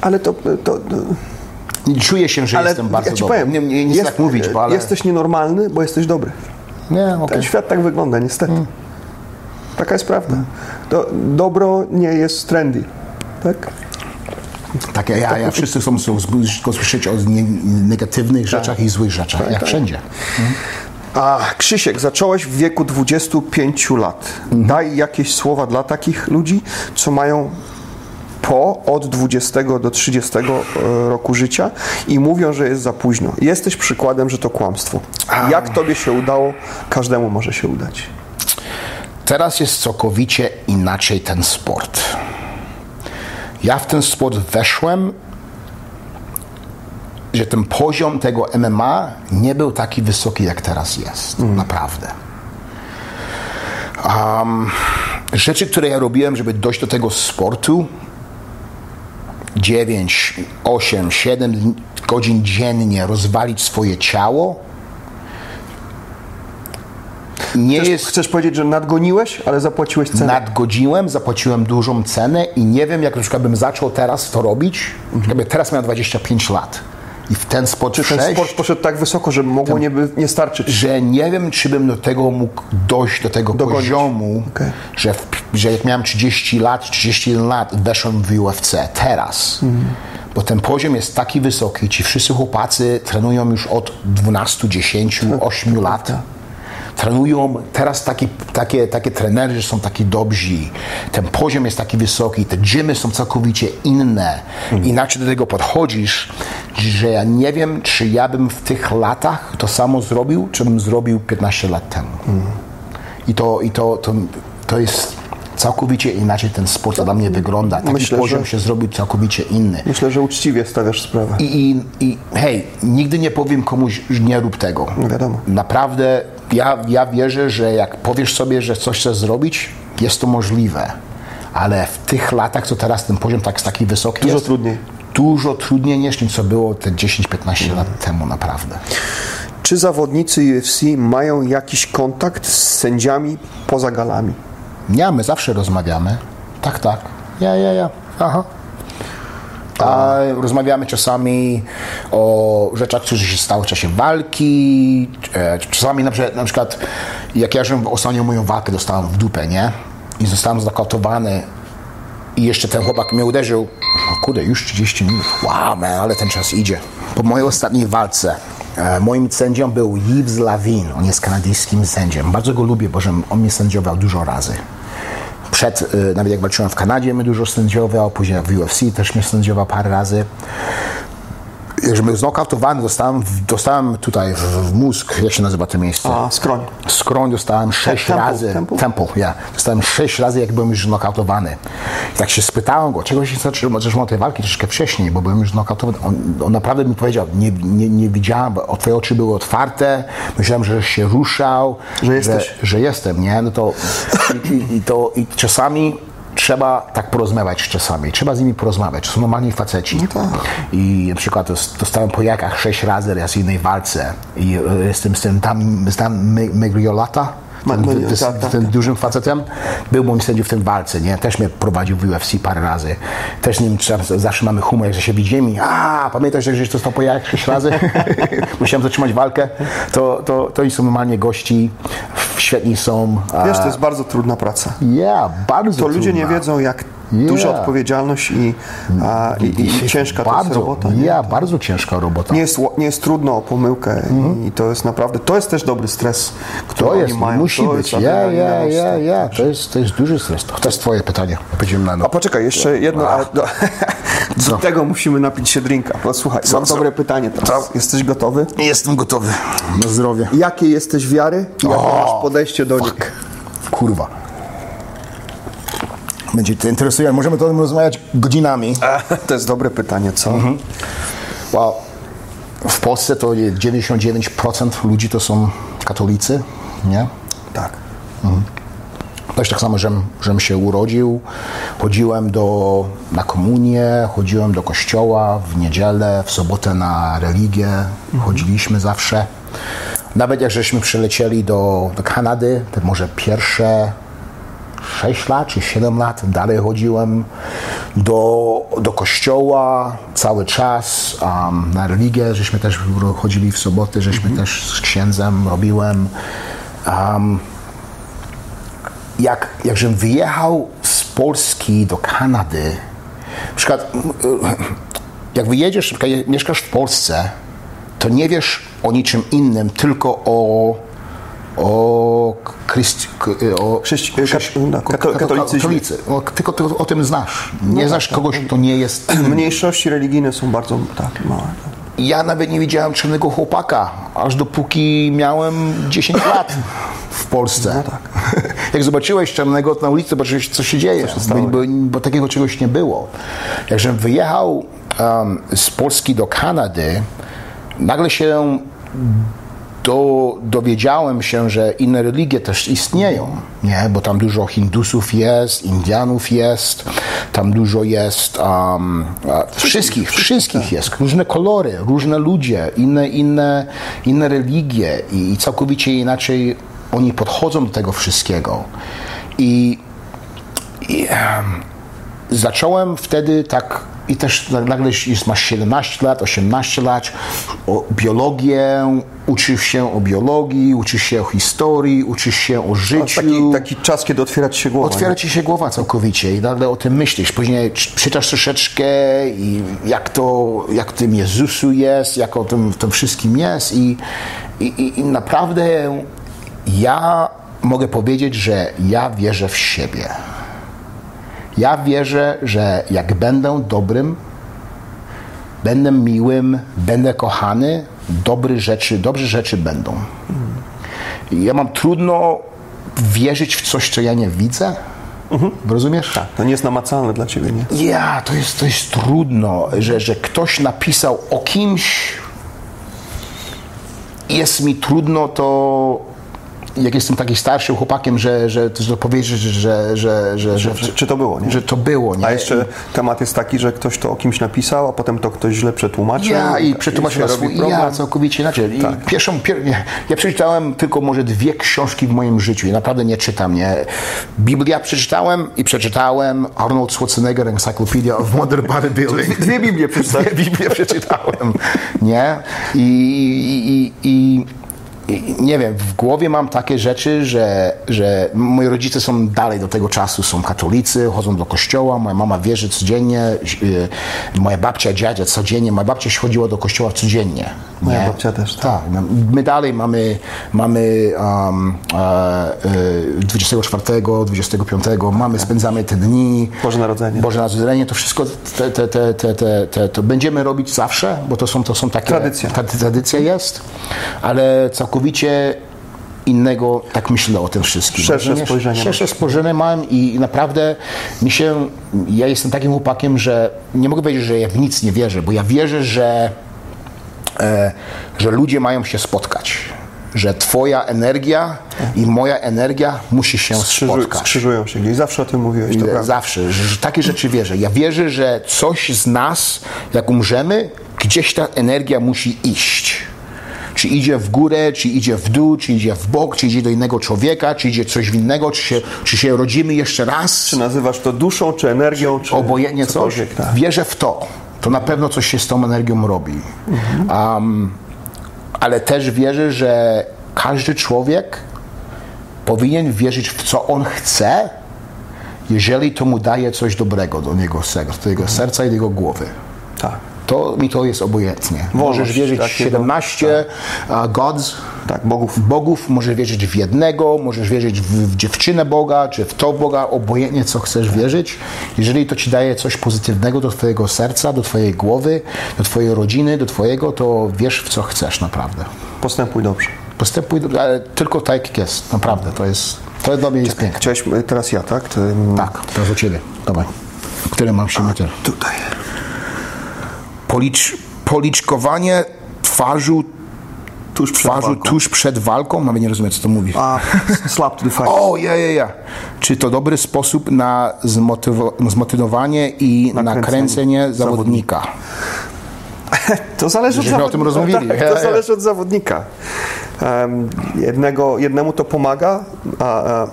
ale to, to, to Czuję się, że ale jestem bardzo ja ci dobry. powiem, nie, nie, nie chcę jest- tak mówić, bo ale... jesteś nienormalny, bo jesteś dobry. Nie, okej. Ten świat tak wygląda, niestety. Taka jest prawda. To dobro nie jest trendy. Tak? Tak, ja, ja wszyscy chcą tylko słyszeć o nie, negatywnych rzeczach i złych rzeczach, jak wszędzie. A Krzysiek, zacząłeś w wieku 25 lat. Daj jakieś słowa dla takich ludzi, co mają po od 20 do 30 e, roku życia i mówią, że jest za późno. Jesteś przykładem, że to kłamstwo. Jak tobie się udało, każdemu może się udać. Teraz jest całkowicie inaczej ten sport. Ja w ten sport weszłem, że ten poziom tego MMA nie był taki wysoki, jak teraz jest. Naprawdę. Um, rzeczy, które ja robiłem, żeby dojść do tego sportu, 9, 8, 7 godzin dziennie rozwalić swoje ciało, nie Chcesz, jest chcesz powiedzieć, że nadgoniłeś, ale zapłaciłeś cenę? nadgodziłem, zapłaciłem dużą cenę i nie wiem, jak na przykład bym zaczął teraz to robić, jakby teraz miałem 25 lat i w ten sport Czy ten sport poszedł tak wysoko, że mogło nie, by, nie starczyć? że nie wiem, czy bym do tego mógł dojść, do tego Dogonić. poziomu, Okej. że, w, że jak miałem 30 lat, 31 lat, weszłem w UFC teraz. Bo ten poziom jest taki wysoki, ci wszyscy chłopacy trenują już od 12, 10, 8 lat. Trenują teraz taki, takie, takie trenerzy są taki dobrzy, ten poziom jest taki wysoki, te gymy są całkowicie inne. Inaczej do tego podchodzisz, że ja nie wiem, czy ja bym w tych latach to samo zrobił, czy bym zrobił 15 lat temu. I to, i to, to, to jest całkowicie inaczej ten sport dla mnie wygląda. Taki Myślę, poziom że- się zrobił całkowicie inny. Myślę, że uczciwie stawiasz sprawę. I, i, I hej, nigdy nie powiem komuś, że nie rób tego. No wiadomo. Naprawdę, ja, ja wierzę, że jak powiesz sobie, że coś chcesz zrobić, jest to możliwe. Ale w tych latach, co teraz ten poziom tak taki wysoki Dużo jest, trudniej. Dużo trudniej niż co było te 10-15 lat temu naprawdę. Czy zawodnicy UFC mają jakiś kontakt z sędziami poza galami? Nie, my zawsze rozmawiamy. Tak, tak. Ja, ja, ja. Aha. A rozmawiamy czasami o rzeczach, które się stały w czasie walki. E, Czasami na przykład, na przykład jak ja żem ostatnio moją walkę dostałem w dupę, nie? I zostałem zakotowany i jeszcze ten chłopak mnie uderzył. O kurde, już 30 minut. Wow, man, ale ten czas idzie. Po mojej ostatniej walce e, moim sędzią był Yves Lavin. On jest kanadyjskim sędzią. Bardzo go lubię, bo on mnie sędziował dużo razy. Przed, y, nawet jak walczyłem w Kanadzie, mnie dużo sędziował, później w UFC też mnie sędziował parę razy. Był znokautowany, dostałem, dostałem tutaj w, mózg, jak się nazywa to miejsce? A, skroń. skroń dostałem sześć temple, razy. temple? Temple, ja. Dostałem sześć razy, jak byłem już znokautowany. I tak się spytałem go, czego się zaczął tej walki troszkę wcześniej, bo byłem już znokautowany. On, on naprawdę mi powiedział, nie, nie, nie widziałem, bo twoje oczy były otwarte, myślałem, że się ruszał, Że jesteś. że, że jestem, nie? No to i, i, i to i czasami trzeba tak porozmawiać czasami, trzeba z nimi porozmawiać, to są normalni faceci. I na przykład dos- dostałem po jajkach sześć razy raz w jednej walce i e, jestem z tym tam, z tam Me- Megriolata, Tak, tak, ten dużym facetem, był moim sędzią w tym walce, nie? Też mnie prowadził w UFC parę razy. Też z nim trzeba- zawsze mamy humor, jak się widzimy. A, pamiętasz, jak żeś dostał po jajach sześć razy? Musiałem zatrzymać walkę. To, to, to oni są normalnie gości, świetni są. Wiesz, to jest bardzo trudna praca. yeah, bardzo To ludzie nie trudna. wiedzą, jak Yeah. duża odpowiedzialność i, a, i, i, i ciężka to bardzo, robota. Nie? Ja, bardzo ciężka robota. Nie, jest, nie jest trudno o pomyłkę i to jest naprawdę, to jest też dobry stres, który to oni jest, mają. musi to być. Ja, ja, ja, ja. To jest, to jest duży stres. To, to jest twoje pytanie. Będziemy na no. A poczekaj, jeszcze jedno. ale Do, do tego musimy napić się drinka. Posłuchaj, mam co? dobre pytanie teraz. Jesteś gotowy? Jestem gotowy. Na zdrowie. Jakie jesteś wiary i jakie masz podejście do niej? Kurwa. Będzie to interesujące. Możemy o tym rozmawiać godzinami. To jest dobre pytanie, co? Mhm. Wow. W Polsce to je- 99% ludzi to są katolicy, nie? Tak. Też tak samo, żem, żem się urodził, chodziłem do, na komunię, chodziłem do kościoła w niedzielę, w sobotę na religię, chodziliśmy zawsze. Nawet jak żeśmy przylecieli do, do Kanady, to może pierwsze 6 lat czy 7 lat dalej chodziłem do, do kościoła cały czas, um, na religię, żeśmy też chodzili w soboty, żeśmy też z księdzem robiłem. Um, jak, jak żem wyjechał z Polski do Kanady, na przykład jak wyjedziesz, mieszkasz w Polsce, to nie wiesz o niczym innym, tylko o o, Chryst, o Chrześci- katolicyzmie. katolicy. O, tylko ty o tym znasz. Nie znasz kogoś, kto nie jest Mniejszości religijne są bardzo tak, małe. ja nawet nie widziałem czarnego chłopaka, aż dopóki miałem 10 lat w Polsce. No tak. Jak zobaczyłeś czarnego na ulicy, zobaczyłeś, co się dzieje, bo, bo, bo takiego czegoś nie było. Jak żem wyjechał um, z Polski do Kanady, nagle się do, dowiedziałem się, że inne religie też istnieją, nie? bo tam dużo Hindusów jest, Indianów jest, tam dużo jest um, wszystkich, wszystkich jest, różne kolory, różne ludzie, inne, inne, inne religie i, i całkowicie inaczej oni podchodzą do tego wszystkiego. I, i em, zacząłem wtedy tak i też nagle jest, masz 17 lat, 18 lat, o biologię, uczysz się o biologii, uczysz się o historii, uczysz się o życiu. Taki, taki czas, kiedy otwiera ci się głowa. Otwiera ci się głowa całkowicie i nagle o tym myślisz. Później czytasz troszeczkę i jak to, jak tym Jezusu jest, jak o tym, tym wszystkim jest i, i, i naprawdę ja mogę powiedzieć, że ja wierzę w siebie. Ja wierzę, że jak będę dobrym, będę miłym, będę kochany, dobre rzeczy, dobrze rzeczy będą. Ja mam trudno wierzyć w coś, co ja nie widzę. Rozumiesz? Tak. To nie jest namacalne dla ciebie, nie? Ja, to jest, to jest trudno, że, że ktoś napisał o kimś. Jest mi trudno to, jak jestem takim starszym chłopakiem, że, że to powiedzieć, że, że, że, że, że, Czy, to było, nie? że to było. Nie? A jeszcze temat jest taki, że ktoś to o kimś napisał, a potem to ktoś źle przetłumaczył. Ja i przetłumaczył na swój ja całkowicie inaczej. I pierwszą, pier, nie, ja przeczytałem tylko może dwie książki w moim życiu i naprawdę nie czytam. Nie. Biblia przeczytałem i przeczytałem Arnold Schwarzenegger Encyclopedia of Modern Bodybuilding. Dwie Biblie przeczytałeś. Dwie Biblie przeczytałem. Nie? I, i, i i nie wiem, w głowie mam takie rzeczy, że, że moi rodzice są dalej do tego czasu, są katolicy, chodzą do kościoła, moja mama wierzy codziennie, y, moja babcia, dziadzia codziennie, moja babcia chodziła do kościoła codziennie. Moja nie? babcia też, tak. Tak, no, my dalej mamy, mamy um, e, e, 24, 25, mamy, spędzamy te dni. Boże Narodzenie. Boże Narodzenie, to wszystko te, te, te, te, te, te, to będziemy robić zawsze, bo to są, to są takie... Tradycja. Ta, tradycja jest, ale całkowicie innego, tak myślę o tym wszystkim. Szersze Rozumiesz? spojrzenie Szersze spojrzenie mam i naprawdę mi się, ja jestem takim chłopakiem, że nie mogę powiedzieć, że ja w nic nie wierzę, bo ja wierzę, że, e, że ludzie mają się spotkać. Że twoja energia i moja energia musi się Skrzyżu, spotkać. skrzyżują się gdzieś. Zawsze o tym mówiłeś, to prawda. Zawsze, że, że takie rzeczy wierzę. Ja wierzę, że coś z nas, jak umrzemy, gdzieś ta energia musi iść. Czy idzie w górę, czy idzie w dół, czy idzie w bok, czy idzie do innego człowieka, czy idzie coś innego, czy się, czy się rodzimy jeszcze raz. Czy nazywasz to duszą, czy energią, czy Obojętnie coś. tak. Wierzę w to. To na pewno coś się z tą energią robi. Um, ale też wierzę, że każdy człowiek powinien wierzyć w co on chce, jeżeli to mu daje coś dobrego do niego serca, do jego serca i do jego głowy. Tak. To mi to jest obojętnie. Wolność możesz wierzyć w takiego- 17 uh, gods, Tak, bogów. bogów, możesz wierzyć w jednego, możesz wierzyć w, w dziewczynę Boga, czy w to Boga, obojętnie co chcesz wierzyć. Jeżeli to ci daje coś pozytywnego do twojego serca, do twojej głowy, do twojej rodziny, do twojego, to wiesz w co chcesz naprawdę. Postępuj dobrze. Postępuj, ale tylko tak jak jest, naprawdę, to jest, to dla mnie jest piękne. Chciałeś e, teraz ja, tak? To, mm, Tak, teraz o ciebie, dawaj. Które mam się meter? Tutaj. Policz, policzkowanie twarzu, Tuż przed twarzu walką. tuż przed walką, nawet nie rozumiem co to mówi. A, slap to the fight. O, ja, ja, ja. Czy to dobry sposób na zmotywo- zmotywowanie i Nakręcenie nakręcenie zawodnika? To zależy od Żeśmy o tym zawodnika. rozmawiali. Tak, Ja, to ja. zależy od zawodnika. Em, jednego, jednemu to pomaga, a, a,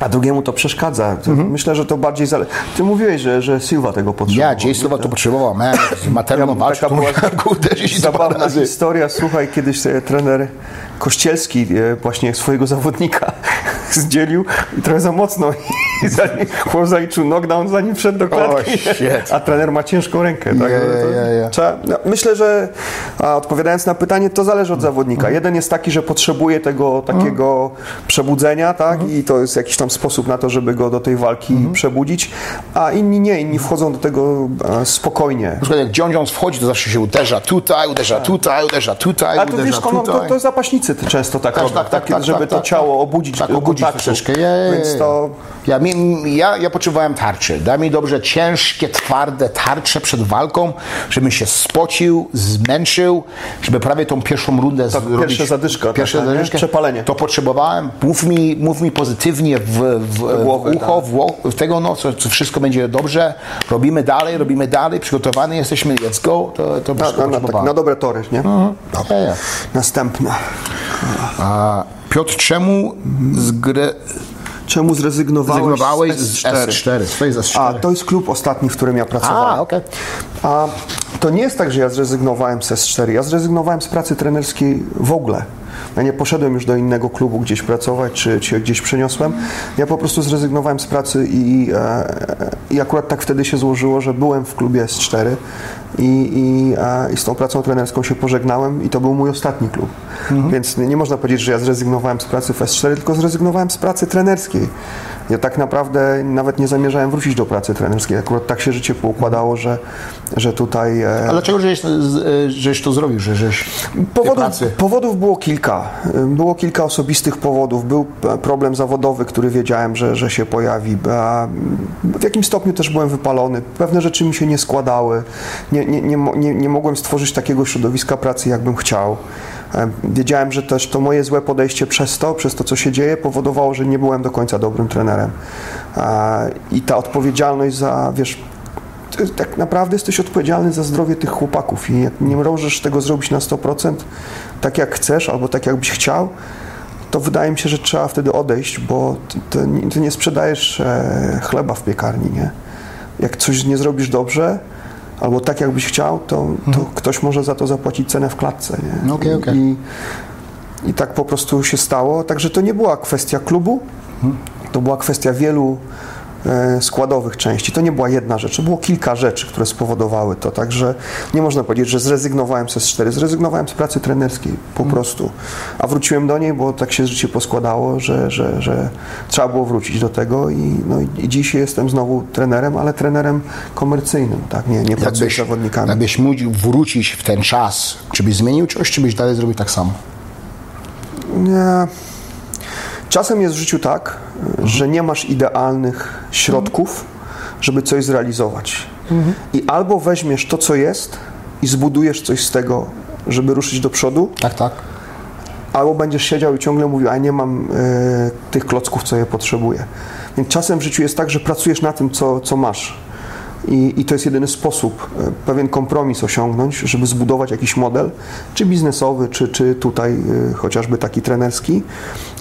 a drugiemu to przeszkadza. Mhm. Myślę, że to bardziej zależy. Ty mówiłeś, że, że Silva tego potrzebował. Ja, Jay Silva to potrzebował, man, z to Taka była zabawna historia. Słuchaj, kiedyś trener Kościelski e, właśnie swojego zawodnika zdzielił i trochę za mocno i zanim chłop zaliczył knockdown, zanim wszedł do klatki. A trener ma ciężką rękę. Tak? To- ja, ja. Trzeba, no, myślę, że a odpowiadając na pytanie, to zależy od zawodnika. Mhm. Jeden jest taki, że potrzebuje tego takiego przebudzenia, tak? Mhm. I to jest jakiś tam sposób na to, żeby go do tej walki Mhm. przebudzić, a inni nie, inni wchodzą do tego e, spokojnie. Na przykład jak John Jones wchodzi, to zawsze się uderza tutaj, uderza tutaj, uderza tutaj, A to uderza wiesz, to, tutaj. to, to zapaśnicy często tak, Tak, robią, tak, tak, tak, żeby tak, to tak, ciało tak. obudzić tak, obudzić kontaktu. troszeczkę. Więc to Ja, mi, ja, ja potrzebowałem tarczy. Daj mi dobrze ciężkie, twarde tarcze przed walką, żebym się spocił, zmęczył, żeby prawie tą pierwszą rundę Tak, zrobić. pierwsza zadyszka Pierwsza nie? zadyszkę. Przepalenie. To potrzebowałem. Mów mi, mów mi pozytywnie w, w, głowę, w ucho, tak. w, tego, no, co, co wszystko będzie dobrze. Robimy dalej, robimy dalej, przygotowani jesteśmy, let's go. To, to na, na, na, tak, na dobre tory, nie? Ja, ja. Następna. A Piotr, czemu zgre... Czemu zrezygnowałeś, zrezygnowałeś z z S4? S4? Co jest S4? A, to jest klub ostatni, w którym ja pracowałem. A, okej. A to nie jest tak, że ja zrezygnowałem z S4. Ja zrezygnowałem z pracy trenerskiej w ogóle. Ja nie poszedłem już do innego klubu gdzieś pracować, czy, czy gdzieś przeniosłem. Ja po prostu zrezygnowałem z pracy i, e, i akurat tak wtedy się złożyło, że byłem w klubie S4 i, i, e, i z tą pracą trenerską się pożegnałem i to był mój ostatni klub. Więc nie, nie można powiedzieć, że ja zrezygnowałem z pracy w S4, tylko zrezygnowałem z pracy trenerskiej. Ja tak naprawdę nawet nie zamierzałem wrócić do pracy trenerskiej. Akurat tak się życie poukładało, że, że tutaj... e, Ale dlaczego żeś, z- żeś to zrobił, że żeś Powodów, powodów było kilka. Było kilka osobistych powodów. Był e, problem zawodowy, który wiedziałem, że, że się pojawi. A W jakimś stopniu też byłem wypalony. Pewne rzeczy mi się nie składały. Nie, nie, nie, nie, nie mogłem stworzyć takiego środowiska pracy, jakbym chciał. E, Wiedziałem, że też to moje złe podejście przez to, przez to, co się dzieje, powodowało, że nie byłem do końca dobrym trenerem. E, I ta odpowiedzialność za, wiesz, tak naprawdę jesteś odpowiedzialny za zdrowie tych chłopaków i nie możesz tego zrobić na 100% tak jak chcesz albo tak jakbyś chciał, to wydaje mi się, że trzeba wtedy odejść, bo ty, ty nie sprzedajesz e, chleba w piekarni, nie? Jak coś nie zrobisz dobrze albo tak jakbyś chciał, to, to ktoś może za to zapłacić cenę w klatce, nie? No okej, okej. I, I tak po prostu się stało. Także to nie była kwestia klubu, to była kwestia wielu składowych części. To nie była jedna rzecz, było kilka rzeczy, które spowodowały to. Także nie można powiedzieć, że zrezygnowałem z S4. Zrezygnowałem z pracy trenerskiej po prostu. A wróciłem do niej, bo tak się życie poskładało, że, że, że trzeba było wrócić do tego i, no, i dzisiaj jestem znowu trenerem, ale trenerem komercyjnym, tak? Nie, nie pracuję z zawodnikami. Jakbyś mógł wrócić w ten czas, czy byś zmienił coś, czy byś dalej zrobił tak samo? Nie. Czasem jest w życiu tak, że nie masz idealnych środków, żeby coś zrealizować. I albo weźmiesz to, co jest i zbudujesz coś z tego, żeby ruszyć do przodu, Tak, tak. albo będziesz siedział i ciągle mówił, a nie mam e, tych klocków, co je potrzebuję. Więc czasem w życiu jest tak, że pracujesz na tym, co, co masz. I, I to jest jedyny sposób, e, pewien kompromis osiągnąć, żeby zbudować jakiś model, czy biznesowy, czy, czy tutaj e, chociażby taki trenerski.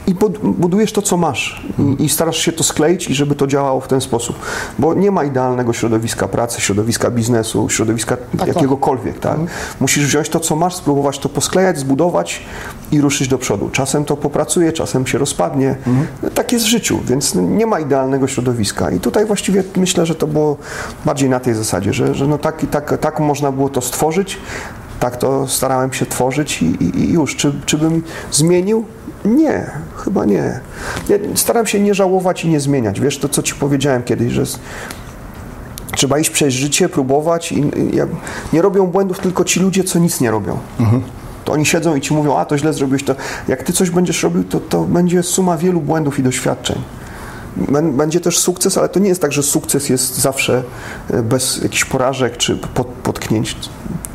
I budujesz to, co masz. I, I starasz się to skleić i żeby to działało w ten sposób. Bo nie ma idealnego środowiska pracy, środowiska biznesu, środowiska jakiegokolwiek. Tak? Musisz wziąć to, co masz, spróbować to posklejać, zbudować i ruszyć do przodu. Czasem to popracuje, czasem się rozpadnie. Tak jest w życiu, więc nie ma idealnego środowiska. I tutaj właściwie myślę, że to było bardziej na tej zasadzie, że, że no tak, tak, tak można było to stworzyć, tak to starałem się tworzyć i, i, i już. Czy, czy bym zmienił? Nie, chyba nie. Ja staram się nie żałować i nie zmieniać. Wiesz, to co ci powiedziałem kiedyś, że trzeba iść przez życie, próbować i i ja, nie robią błędów tylko ci ludzie, co nic nie robią. To oni siedzą i ci mówią, a to źle zrobiłeś, to jak ty coś będziesz robił, to, to będzie suma wielu błędów i doświadczeń. Bę- Będzie też sukces, ale to nie jest tak, że sukces jest zawsze e, bez jakichś porażek czy potknięć.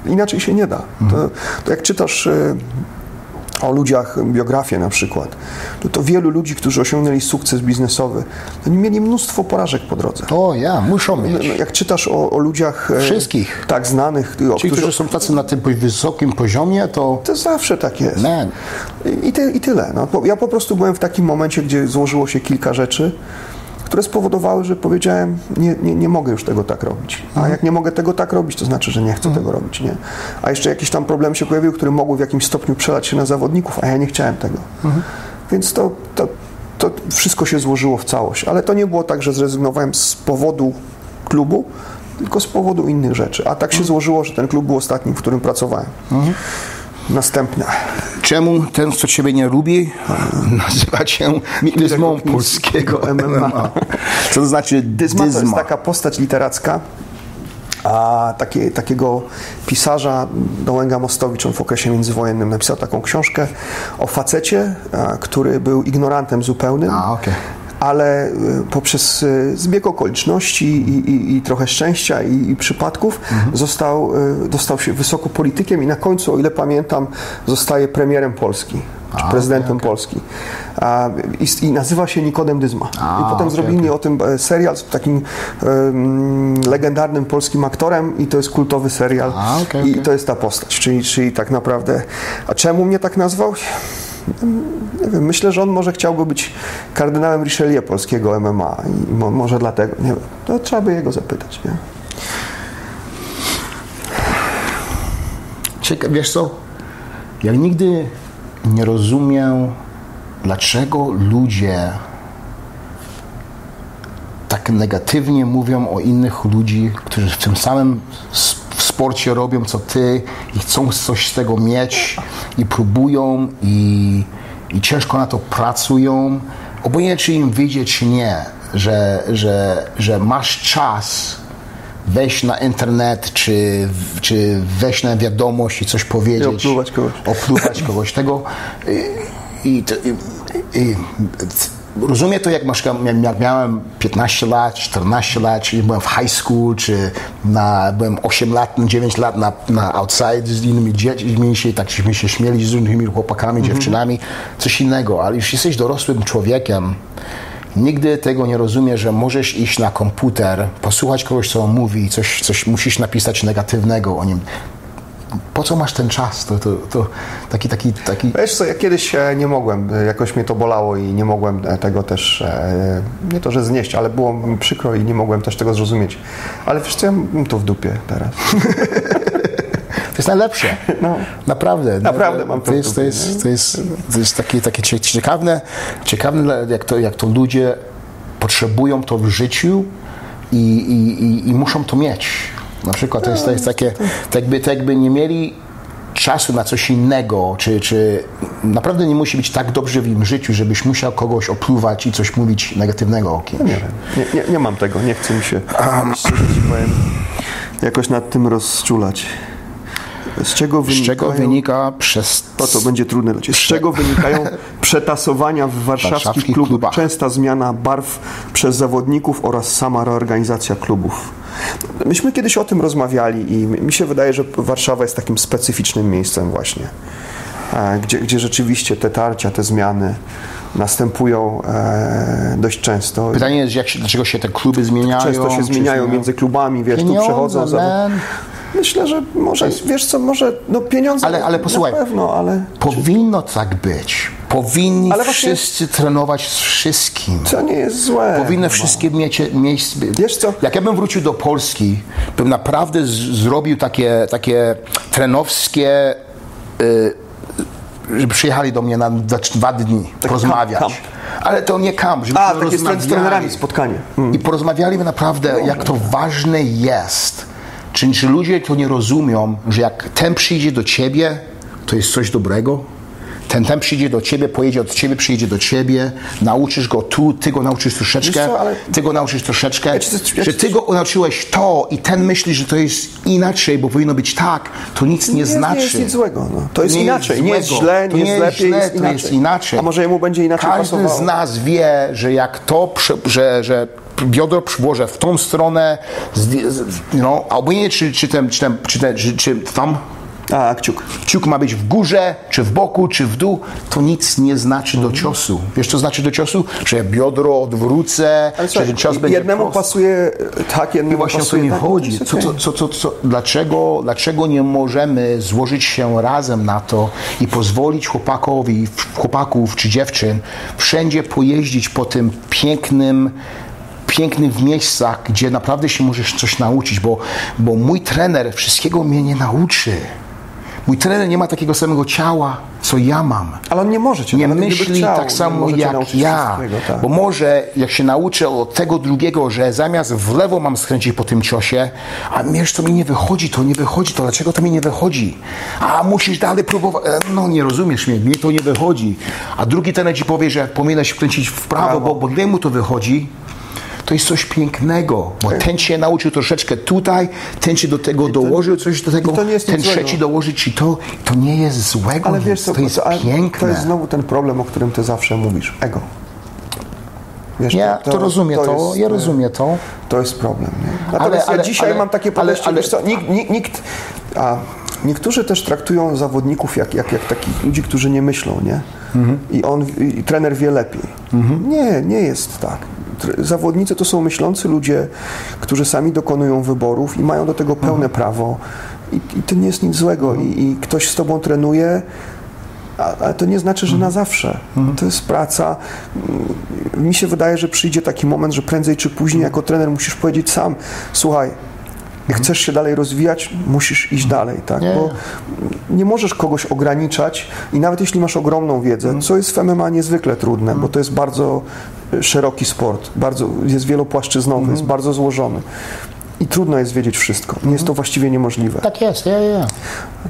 Inaczej się nie da. To, to jak czytasz e, o ludziach biografię na przykład, to, to wielu ludzi, którzy osiągnęli sukces biznesowy, oni mieli mnóstwo porażek po drodze. O ja, muszą No, mieć. no, Jak czytasz o, o ludziach e, Wszystkich. tak znanych, o, którzy, którzy są tacy na tym wysokim poziomie, to to zawsze tak jest. man, I, I tyle. No, ja po prostu byłem w takim momencie, gdzie złożyło się kilka rzeczy, które spowodowały, że powiedziałem, nie, nie, nie mogę już tego tak robić. A jak nie mogę tego tak robić, to znaczy, że nie chcę tego robić. Nie? A jeszcze jakiś tam problem się pojawił, który mogły w jakimś stopniu przelać się na zawodników, a ja nie chciałem tego. Więc to, to, to wszystko się złożyło w całość. Ale to nie było tak, że zrezygnowałem z powodu klubu, tylko z powodu innych rzeczy. A tak się złożyło, że ten klub był ostatnim, w którym pracowałem. Następne. czemu ten, kto ciebie nie lubi, nazywa cię dyzmą polskiego MMA. Co to znaczy Dyzma to jest dyzma? taka postać literacka, a takie, takiego pisarza Dołęga Mostowicz, on w okresie międzywojennym napisał taką książkę o facecie, który był ignorantem zupełnym. A, okej. Ale y, poprzez y, zbieg okoliczności i, i, i trochę szczęścia i, i przypadków został, y, dostał się wysoko politykiem i na końcu, o ile pamiętam, zostaje premierem Polski, czy prezydentem Polski. A, i, I nazywa się Nikodem Dyzma. A, I potem okej, zrobili o tym e, serial z takim em, legendarnym polskim aktorem i to jest kultowy serial A, i to jest ta postać, czyli, czyli tak naprawdę a czemu mnie tak nazwał? Nie wiem, myślę, że on może chciałby być kardynałem Richelieu polskiego MMA i mo, może dlatego, nie wiem, to trzeba by jego zapytać, nie? Wiesz co? Ja nigdy nie rozumiem, dlaczego ludzie tak negatywnie mówią o innych ludzi, którzy w tym samym sporcie robią co ty i chcą coś z tego mieć i próbują i, i ciężko na to pracują. Obojętnie czy im wyjdzie czy nie, że, że, że masz czas wejść na internet, czy, czy wejść na wiadomość i coś powiedzieć. I opluwać kogoś. Opluwać kogoś. Tego, i, i, i, rozumiem to, jak, masz, jak miałem 15 lat, 14 lat, czyli byłem w high school, czy na, byłem 8 lat, 9 lat na, na outside z innymi dziećmi, się, tak się, się śmieli z innymi chłopakami, dziewczynami, coś innego, ale już jesteś dorosłym człowiekiem, Nigdy tego nie rozumie, że możesz iść na komputer, posłuchać kogoś, co on mówi, coś, coś musisz napisać negatywnego o nim. Po co masz ten czas? To, to, to taki, taki, taki... Wiesz co, ja kiedyś e, nie mogłem, e, jakoś mnie to bolało i nie mogłem e, tego też, nie to, że znieść, ale było mi przykro i nie mogłem też tego zrozumieć. Ale wiesz co, ja mam to w dupie teraz. jest najlepsze. No. Naprawdę. Naprawdę mam to jest, to jest, to jest, to jest takie, takie cie- ciekawe, ciekawe jak, to, jak to ludzie potrzebują to w życiu i, i, i, i muszą to mieć. Na przykład to jest, to jest takie, tak jakby, tak jakby nie mieli czasu na coś innego, czy, czy naprawdę nie musi być tak dobrze w im życiu, żebyś musiał kogoś opluwać i coś mówić negatywnego o kimś. Nie wiem, nie, nie, nie mam tego, nie chcę mi się powiem, jakoś nad tym rozczulać. Z czego Z wynikają... czego wynika przez To, to będzie trudne dla Ciebie. Z czego wynikają przetasowania w warszawskich Warszawskich klubach, klubach. częsta zmiana barw przez zawodników oraz sama reorganizacja klubów? Myśmy kiedyś o tym rozmawiali i mi się wydaje, że Warszawa jest takim specyficznym miejscem właśnie, e, gdzie, gdzie rzeczywiście te tarcia, te zmiany następują e, dość często. Pytanie jest, jak się, dlaczego się te kluby zmieniają? Często się zmieniają między klubami, wiesz, tu Pieniądze, przechodzą. za-. Myślę, że może, wiesz co, może, no pieniądze Ale- ale posłuchaj. na pewno, ale Powinno tak być. Powinni Ale właśnie- wszyscy trenować z wszystkim. to nie jest złe. Powinny wszystkie mieć miejsce. Wiesz co? Jak ja bym wrócił do Polski, bym naprawdę z, zrobił takie, takie trenowskie. Y, żeby przyjechali do mnie na dwa, dni porozmawiać. kamp. Ale to nie kamp, żeby A, takie z trenerami spotkanie. Mm. I porozmawialiśmy naprawdę, jak to ważne jest. Czy, czy ludzie to nie rozumią, że jak ten przyjdzie do ciebie, to jest coś dobrego? Ten, ten przyjdzie do ciebie, pojedzie od ciebie, przyjedzie do ciebie, nauczysz go tu, ty go nauczysz troszeczkę, co, ale- ty go nauczysz troszeczkę, Ja ja że ty go nauczyłeś to i ten myśli, że to jest inaczej, bo powinno być tak, to nic nie, Nie, znaczy. nie jest nic złego. No. To jest Nie inaczej. nie jest źle, To nie jest lepiej, źle, jest to inaczej. jest inaczej. A może jemu będzie inaczej Każdy pasowało? z nas wie, że jak to, że, że biodro przyłożę w tą stronę, no, obojętnie czy, czy, ten, czy, ten, czy, ten, czy, czy tam A, kciuk. kciuk ma być w górze, czy w boku, czy w dół, to nic nie znaczy do ciosu. Wiesz, co znaczy do ciosu? Że biodro odwrócę, Ale że cios będzie jednemu pasuje tak, jednemu I właśnie o to pasuje mi tak. chodzi. Co, co, co, co, co, dlaczego, dlaczego nie możemy złożyć się razem na to i pozwolić chłopakowi, chłopaków czy dziewczyn wszędzie pojeździć po tym pięknym pięknych miejscach, gdzie naprawdę się możesz coś nauczyć, bo, bo mój trener wszystkiego mnie nie nauczy. Mój trener nie ma takiego samego ciała, co ja mam Ale on nie może cię nie myśli chciał, tak samo jak ja. tak. Bo może jak się nauczę od tego drugiego, że zamiast w lewo mam skręcić po tym ciosie, a wiesz, to mi nie wychodzi, to nie wychodzi, to dlaczego to mi nie wychodzi? A musisz dalej próbować. E, No nie rozumiesz mnie, mi to nie wychodzi. A drugi ten ci powie, że powinieneś wkręcić w prawo, bo, bo mu to wychodzi. To jest coś pięknego, bo Tak. ten cię nauczył troszeczkę tutaj, ten ci do tego dołożył coś do tego, to ten nic złego. trzeci dołoży ci to. To nie jest złego, Ale wiesz co, to jest to, ale piękne. to jest znowu ten problem, o którym ty zawsze mówisz. Ego. Wiesz, Ja to, rozumiem to, jest, ja e, rozumiem to. To jest problem. Nie? Natomiast ale- ja dzisiaj ale- mam takie ale- podejście, ale- wiesz co, nikt, nikt, nikt a niektórzy też traktują zawodników jak, jak, jak takich ludzi, którzy nie myślą, nie? Mhm. I on, i trener wie lepiej. Nie, nie jest tak. Zawodnicy to są myślący ludzie, którzy sami dokonują wyborów i mają do tego pełne Mhm. prawo. I, I to nie jest nic złego. I, I ktoś z tobą trenuje, ale to nie znaczy, że Mhm. na zawsze. To jest praca. Mm, Mi się wydaje, że przyjdzie taki moment, że prędzej czy później jako trener musisz powiedzieć sam, słuchaj, chcesz się dalej rozwijać, musisz iść dalej, tak? Nie. Bo nie możesz kogoś ograniczać i nawet jeśli masz ogromną wiedzę, co jest w MMA niezwykle trudne, bo to jest bardzo szeroki sport, bardzo, jest wielopłaszczyznowy, jest bardzo złożony. I trudno jest wiedzieć wszystko. Nie jest to właściwie niemożliwe Tak jest, ja, ja.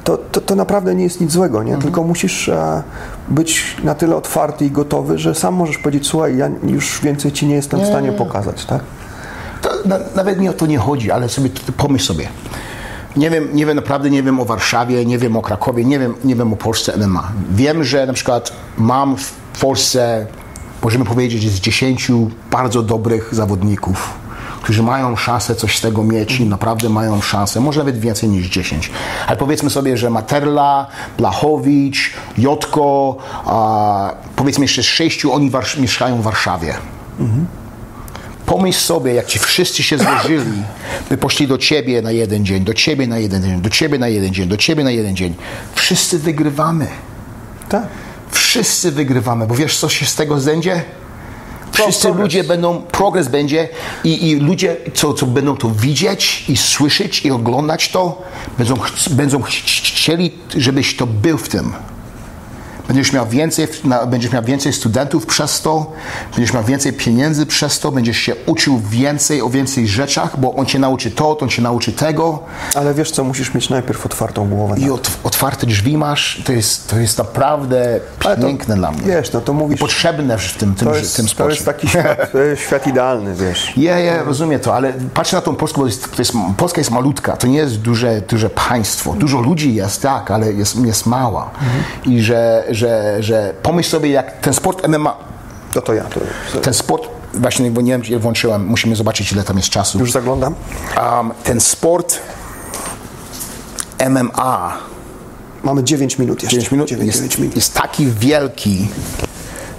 to, to, to naprawdę nie jest nic złego, nie? tylko musisz e, być na tyle otwarty i gotowy, że sam możesz powiedzieć, słuchaj, ja już więcej ci nie jestem w Nie, stanie nie. pokazać. Tak? To, na, nawet mi o to nie chodzi, ale sobie pomyśl sobie. Nie wiem, nie wiem, naprawdę nie wiem o Warszawie, nie wiem o Krakowie, nie wiem, nie wiem o Polsce MMA. Wiem, że na przykład mam w Polsce, możemy powiedzieć, jest 10 bardzo dobrych zawodników, którzy mają szansę coś z tego mieć i naprawdę mają szansę, może nawet więcej niż 10. Ale powiedzmy sobie, że Materla, Blachowicz, Jotko, a, powiedzmy jeszcze sześciu, oni warsz- mieszkają w Warszawie. Pomyśl sobie, jak ci wszyscy się złożyli, by poszli do ciebie na jeden dzień, do ciebie na jeden dzień, do ciebie na jeden dzień, do ciebie na jeden dzień. Wszyscy wygrywamy. Tak. Wszyscy wygrywamy, bo wiesz, co się z tego zędzie? Wszyscy ludzie będą, progres będzie i, i ludzie, co, co będą to widzieć i słyszeć i oglądać to, będą, będą ch- chcieli, żebyś to był w tym. Będziesz miał, więcej, będziesz miał więcej studentów przez to, będziesz miał więcej pieniędzy przez to, będziesz się uczył więcej o więcej rzeczach, bo on cię nauczy to, on cię nauczy tego Ale wiesz co, musisz mieć najpierw otwartą głowę. i ot, otwarte drzwi masz. To jest, to jest naprawdę Ale to- piękne dla mnie. Wiesz, no to mówisz, Potrzebne w tym, tym, to jest, tym to sporcie. jest taki świat, świat idealny, wiesz. Ja, ja rozumiem to, ale patrzę na tą Polskę, bo jest, to jest, Polska jest malutka, to nie jest duże, duże państwo. Dużo ludzi jest, tak, ale jest, jest mała. I że, że, że pomyśl sobie, jak ten sport MMA, To to ja. To, ten sport, właśnie bo nie wiem, ile włączyłem, musimy zobaczyć, ile tam jest czasu. już zaglądam? Um, ten sport MMA, Mamy 9 minut jeszcze. 9 minut, 9, jest, 9 minut. jest taki wielki,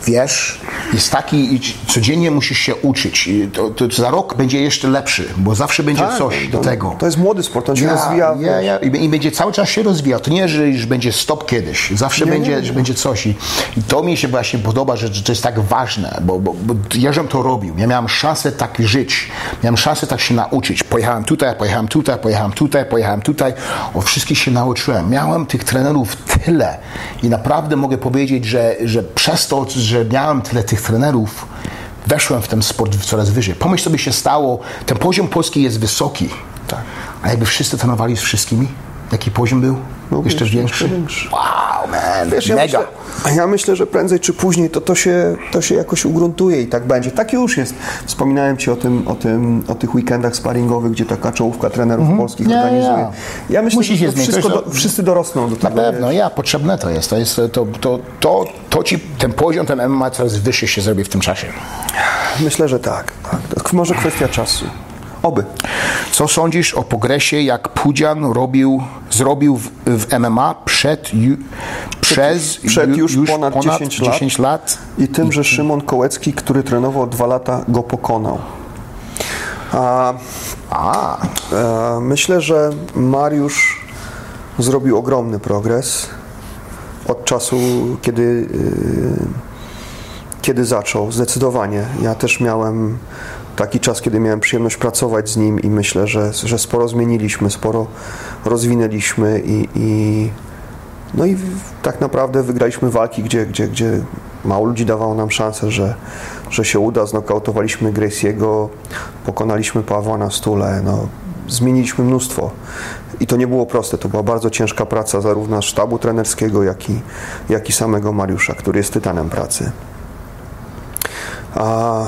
wiesz, jest taki, i codziennie musisz się uczyć. To, to za rok będzie jeszcze lepszy, bo zawsze będzie Tak, coś do tego. To jest młody sport, on się Ja, rozwija. ja, ja. I, I będzie cały czas się rozwijał. To nie, że już będzie stop kiedyś. Zawsze Nie, będzie, nie, nie. będzie coś. I, I to mi się właśnie podoba, że, że to jest tak ważne, bo, bo, bo ja żem to robił. Ja miałem szansę tak żyć. Miałem szansę tak się nauczyć. Pojechałem tutaj, pojechałem tutaj, pojechałem tutaj, pojechałem tutaj. O wszystkich się nauczyłem. Miałem tych trenerów tyle. I naprawdę mogę powiedzieć, że, że przez to, że miałem tyle tych trenerów, weszłem w ten sport coraz wyżej. Pomyśl sobie się stało, ten poziom polski jest wysoki. Tak. A jakby wszyscy trenowali z wszystkimi? Jaki poziom był? Byłby jeszcze większy? większy. Wow, man, Wiesz, ja mega. Myślę, ja myślę, że prędzej czy później to, to, się, to się jakoś ugruntuje i tak będzie. Tak już jest. Wspominałem Ci o, tym, o, tym, o tych weekendach sparingowych, gdzie taka czołówka trenerów polskich Ja, organizuje. ja. Ja myślę, Musi że się to zmienić. wszystko do, wszyscy dorosną do Na tego. pewno, ja, potrzebne to jest. To, jest to, to, to, to ci, ten poziom, ten MMA coraz wyższy się zrobi w tym czasie. Myślę, że tak. tak. Może kwestia czasu. Oby. Co sądzisz o progresie, jak Pudzian robił, zrobił w, w MMA przed, ju, przez przed ju- już ponad 10 lat. 10 lat? I tym, że Szymon Kołecki, który trenował dwa lata, go pokonał. A, A, e, myślę, że Mariusz zrobił ogromny progres od czasu, kiedy, y, kiedy zaczął. Zdecydowanie. Ja też miałem taki czas, kiedy miałem przyjemność pracować z nim i myślę, że, że sporo zmieniliśmy, sporo rozwinęliśmy i, i no i tak naprawdę wygraliśmy walki, gdzie, gdzie, gdzie mało ludzi dawało nam szansę, że, że się uda. Znokautowaliśmy Graciego, pokonaliśmy Pawła na stule. No, zmieniliśmy mnóstwo. I to nie było proste. To była bardzo ciężka praca zarówno sztabu trenerskiego, jak i, jak i samego Mariusza, który jest tytanem pracy. A,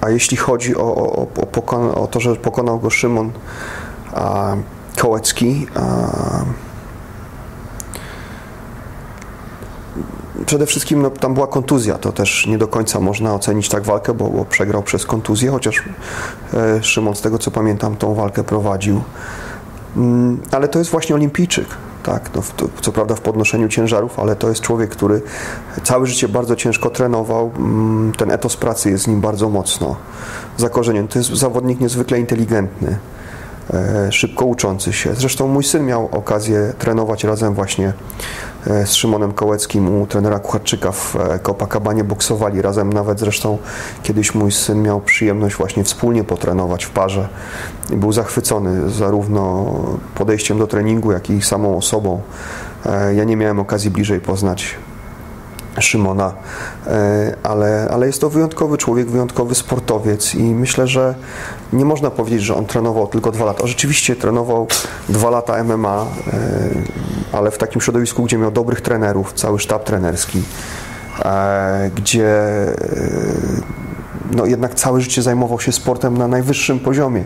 a jeśli chodzi o, o, o, o, to, że pokonał go Szymon a, Kołecki, a, Przede wszystkim no, tam była kontuzja, to też nie do końca można ocenić tak walkę, bo, bo przegrał przez kontuzję, chociaż e, Szymon z tego co pamiętam tą walkę prowadził. Mm, ale to jest właśnie olimpijczyk, tak, no, co prawda w podnoszeniu ciężarów, ale to jest człowiek, który całe życie bardzo ciężko trenował, mm, ten etos pracy jest z nim bardzo mocno zakorzeniony. To jest zawodnik niezwykle inteligentny e, szybko uczący się. Zresztą mój syn miał okazję trenować razem właśnie z Szymonem Kołeckim u trenera Kucharczyka w e, Copacabanie, boksowali razem. Nawet zresztą kiedyś mój syn miał przyjemność właśnie wspólnie potrenować w parze. I był zachwycony zarówno podejściem do treningu, jak i samą osobą. E, Ja nie miałem okazji bliżej poznać Szymona, e, ale, ale jest to wyjątkowy człowiek, wyjątkowy sportowiec i myślę, że nie można powiedzieć, że on trenował tylko dwa lata. On rzeczywiście trenował dwa lata MMA, e, ale w takim środowisku, gdzie miał dobrych trenerów, cały sztab trenerski, e, gdzie no jednak całe życie zajmował się sportem na najwyższym poziomie.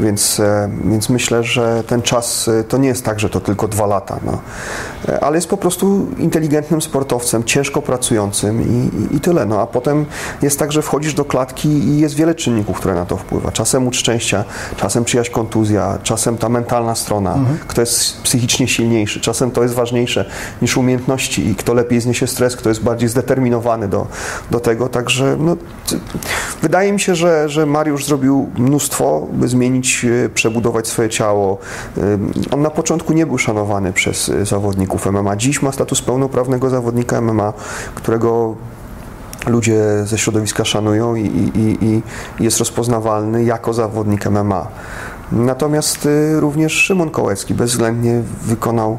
Więc, e, więc myślę, że ten czas to nie jest tak, że to tylko dwa lata. No. E, Ale jest po prostu inteligentnym sportowcem, ciężko pracującym i, i, i tyle. No. A potem jest tak, że wchodzisz do klatki i jest wiele czynników, które na to wpływa. Czasem łód szczęścia, czasem czyjaś kontuzja, czasem ta mentalna strona, kto jest psychicznie silniejszy, czasem to jest ważniejsze niż umiejętności i kto lepiej zniesie stres, kto jest bardziej zdeterminowany do, do tego. Także no, wydaje mi się, że, że Mariusz zrobił mnóstwo, by zmienić, e, przebudować swoje ciało. On na początku nie był szanowany przez e, zawodników MMA. Dziś ma status pełnoprawnego zawodnika MMA, którego ludzie ze środowiska szanują i, i, i, jest rozpoznawalny jako zawodnik MMA. Natomiast y, również Szymon Kołecki bezwzględnie wykonał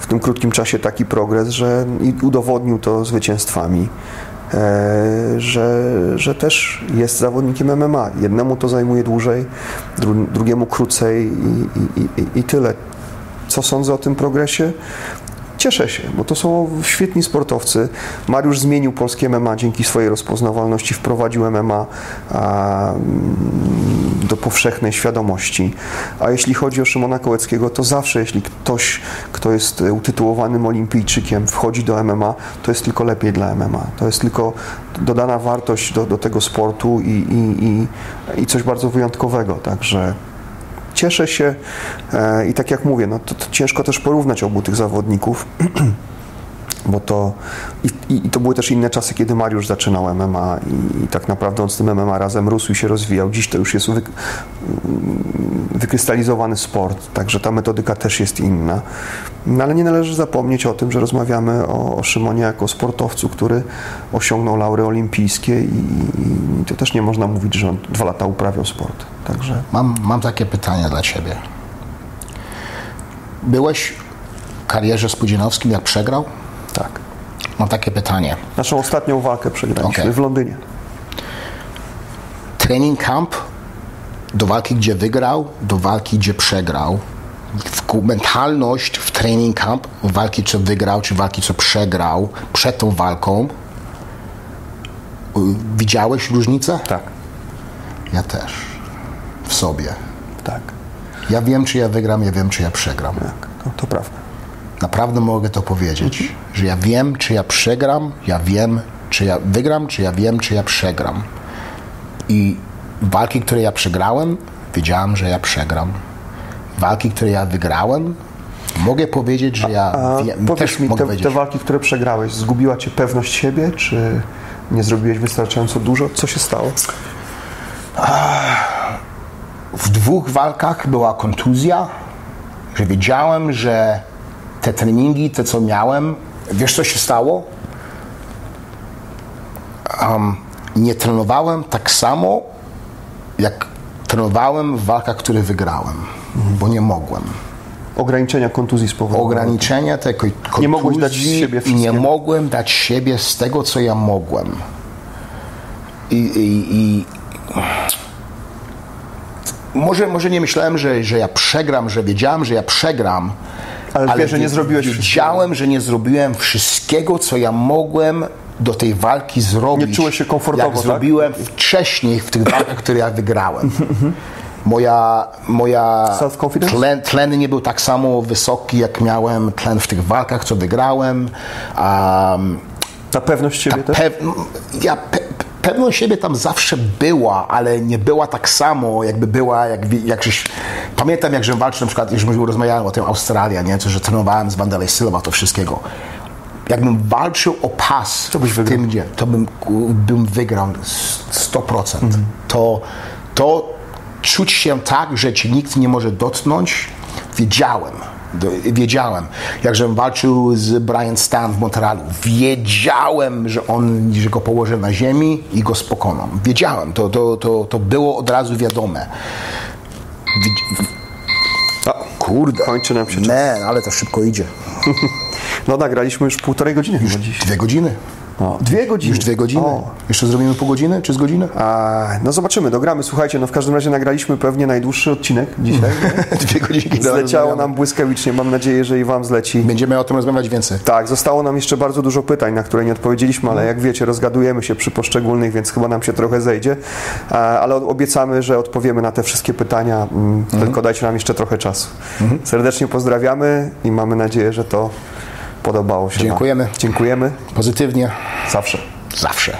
w tym krótkim czasie taki progres, że udowodnił to zwycięstwami, e, że, że też jest zawodnikiem MMA. Jednemu to zajmuje dłużej, dru, drugiemu krócej i, i, i, i tyle. Co sądzę o tym progresie? Cieszę się, bo to są świetni sportowcy. Mariusz zmienił polskie MMA dzięki swojej rozpoznawalności, wprowadził MMA mm, do powszechnej świadomości. A jeśli chodzi o Szymona Kołeckiego, to zawsze, jeśli ktoś, kto jest utytułowanym olimpijczykiem, wchodzi do MMA, to jest tylko lepiej dla MMA. To jest tylko dodana wartość do, do tego sportu i, i, i, i coś bardzo wyjątkowego. Także cieszę się e, i tak jak mówię, no to, to ciężko też porównać obu tych zawodników, bo to i, i, to były też inne czasy, kiedy Mariusz zaczynał MMA i, i, tak naprawdę on z tym MMA razem rósł i się rozwijał. Dziś to już jest wy, wykrystalizowany sport, także ta metodyka też jest inna. No, ale nie należy zapomnieć o tym, że rozmawiamy o, o Szymonie jako sportowcu, który osiągnął laury olimpijskie i, i to też nie można mówić, że on dwa lata uprawiał sport. Także... Mam, mam takie pytanie dla Ciebie. Byłeś w karierze Spółdzielowskim, jak przegrał? Tak. Mam takie pytanie. Naszą ostatnią walkę przegraliśmy Okej. w Londynie. Training camp do walki, gdzie wygrał, do walki, gdzie przegrał. W- Mentalność w training camp, walki, co wygrał, czy walki, co przegrał przed tą walką. y, Widziałeś różnicę? Tak, Ja też. W sobie. tak, Ja wiem, czy ja wygram, ja wiem, czy ja przegram. tak. To prawda. Naprawdę mogę to powiedzieć, że ja wiem, czy ja przegram, ja wiem, czy ja wygram, czy ja wiem, czy ja przegram. I walki, które ja przegrałem, wiedziałem, że ja przegram. Walki, które ja wygrałem, mogę powiedzieć, że ja A wiem, powiedz też mi, mogę te, powiedzieć. te walki, które przegrałeś, zgubiła Cię pewność siebie, czy nie zrobiłeś wystarczająco dużo? Co się stało? W dwóch walkach była kontuzja, że wiedziałem, że te treningi, te co miałem, wiesz co się stało? Um, nie trenowałem tak samo, jak trenowałem w walkach, które wygrałem, bo nie mogłem. Ograniczenia kontuzji spowodowały. Ograniczenia ko- kontuzji Nie mogłeś dać siebie i nie wszystkiego. mogłem dać siebie z tego, co ja mogłem. I, i, i może, może nie myślałem, że, że ja przegram, że wiedziałem, że ja przegram, Ale wiesz, że nie zrobiłeś wiedziałem, że nie zrobiłem wszystkiego, co ja mogłem do tej walki zrobić. Nie czułeś się komfortowo, Jak tak? zrobiłem wcześniej w tych walkach, które ja wygrałem. Moja, moja tlen, tlen nie był tak samo wysoki, jak miałem tlen w tych walkach, co wygrałem. Um, Ta pewność siebie też? Pew, ja, pe, pewność siebie tam zawsze była, ale nie była tak samo, jakby była, jak, jak żeś, pamiętam jak żem walczył, na przykład, już myśmy rozmawiali o tym Australia, nie, to, że trenowałem z Wanderlei Silva, to wszystkiego. Jakbym walczył o pas To byś w wygrał. tym, gdzie, to bym, bym wygrał 100%. To, to czuć się tak, że ci nikt nie może dotknąć, wiedziałem. Wiedziałem, jak żem walczył z Brian Stan w Montrealu, wiedziałem, że on, że go położę na ziemi i go spokonam. Wiedziałem, to, to, to, to było od razu wiadome. A, Kurde. Kończy nam się czas. Man, ale to szybko idzie. no nagraliśmy już półtorej godziny dziś. Dwie godziny. Dwie godziny. Już dwie godziny. O. Jeszcze zrobimy pół godziny, czy z godziny? A, no zobaczymy, dogramy. Słuchajcie, no w każdym razie nagraliśmy pewnie najdłuższy odcinek dzisiaj. Dwie godziny. Zleciało nam błyskawicznie, mam nadzieję, że i Wam zleci. Będziemy o tym rozmawiać więcej. Tak, zostało nam jeszcze bardzo dużo pytań, na które nie odpowiedzieliśmy, ale jak wiecie, rozgadujemy się przy poszczególnych, więc chyba nam się trochę zejdzie. Ale obiecamy, że odpowiemy na te wszystkie pytania, mm, tylko dajcie nam jeszcze trochę czasu. Serdecznie pozdrawiamy i mamy nadzieję, że to podobało się. wam. Dziękujemy. Dziękujemy. Pozytywnie. Zawsze. Zawsze.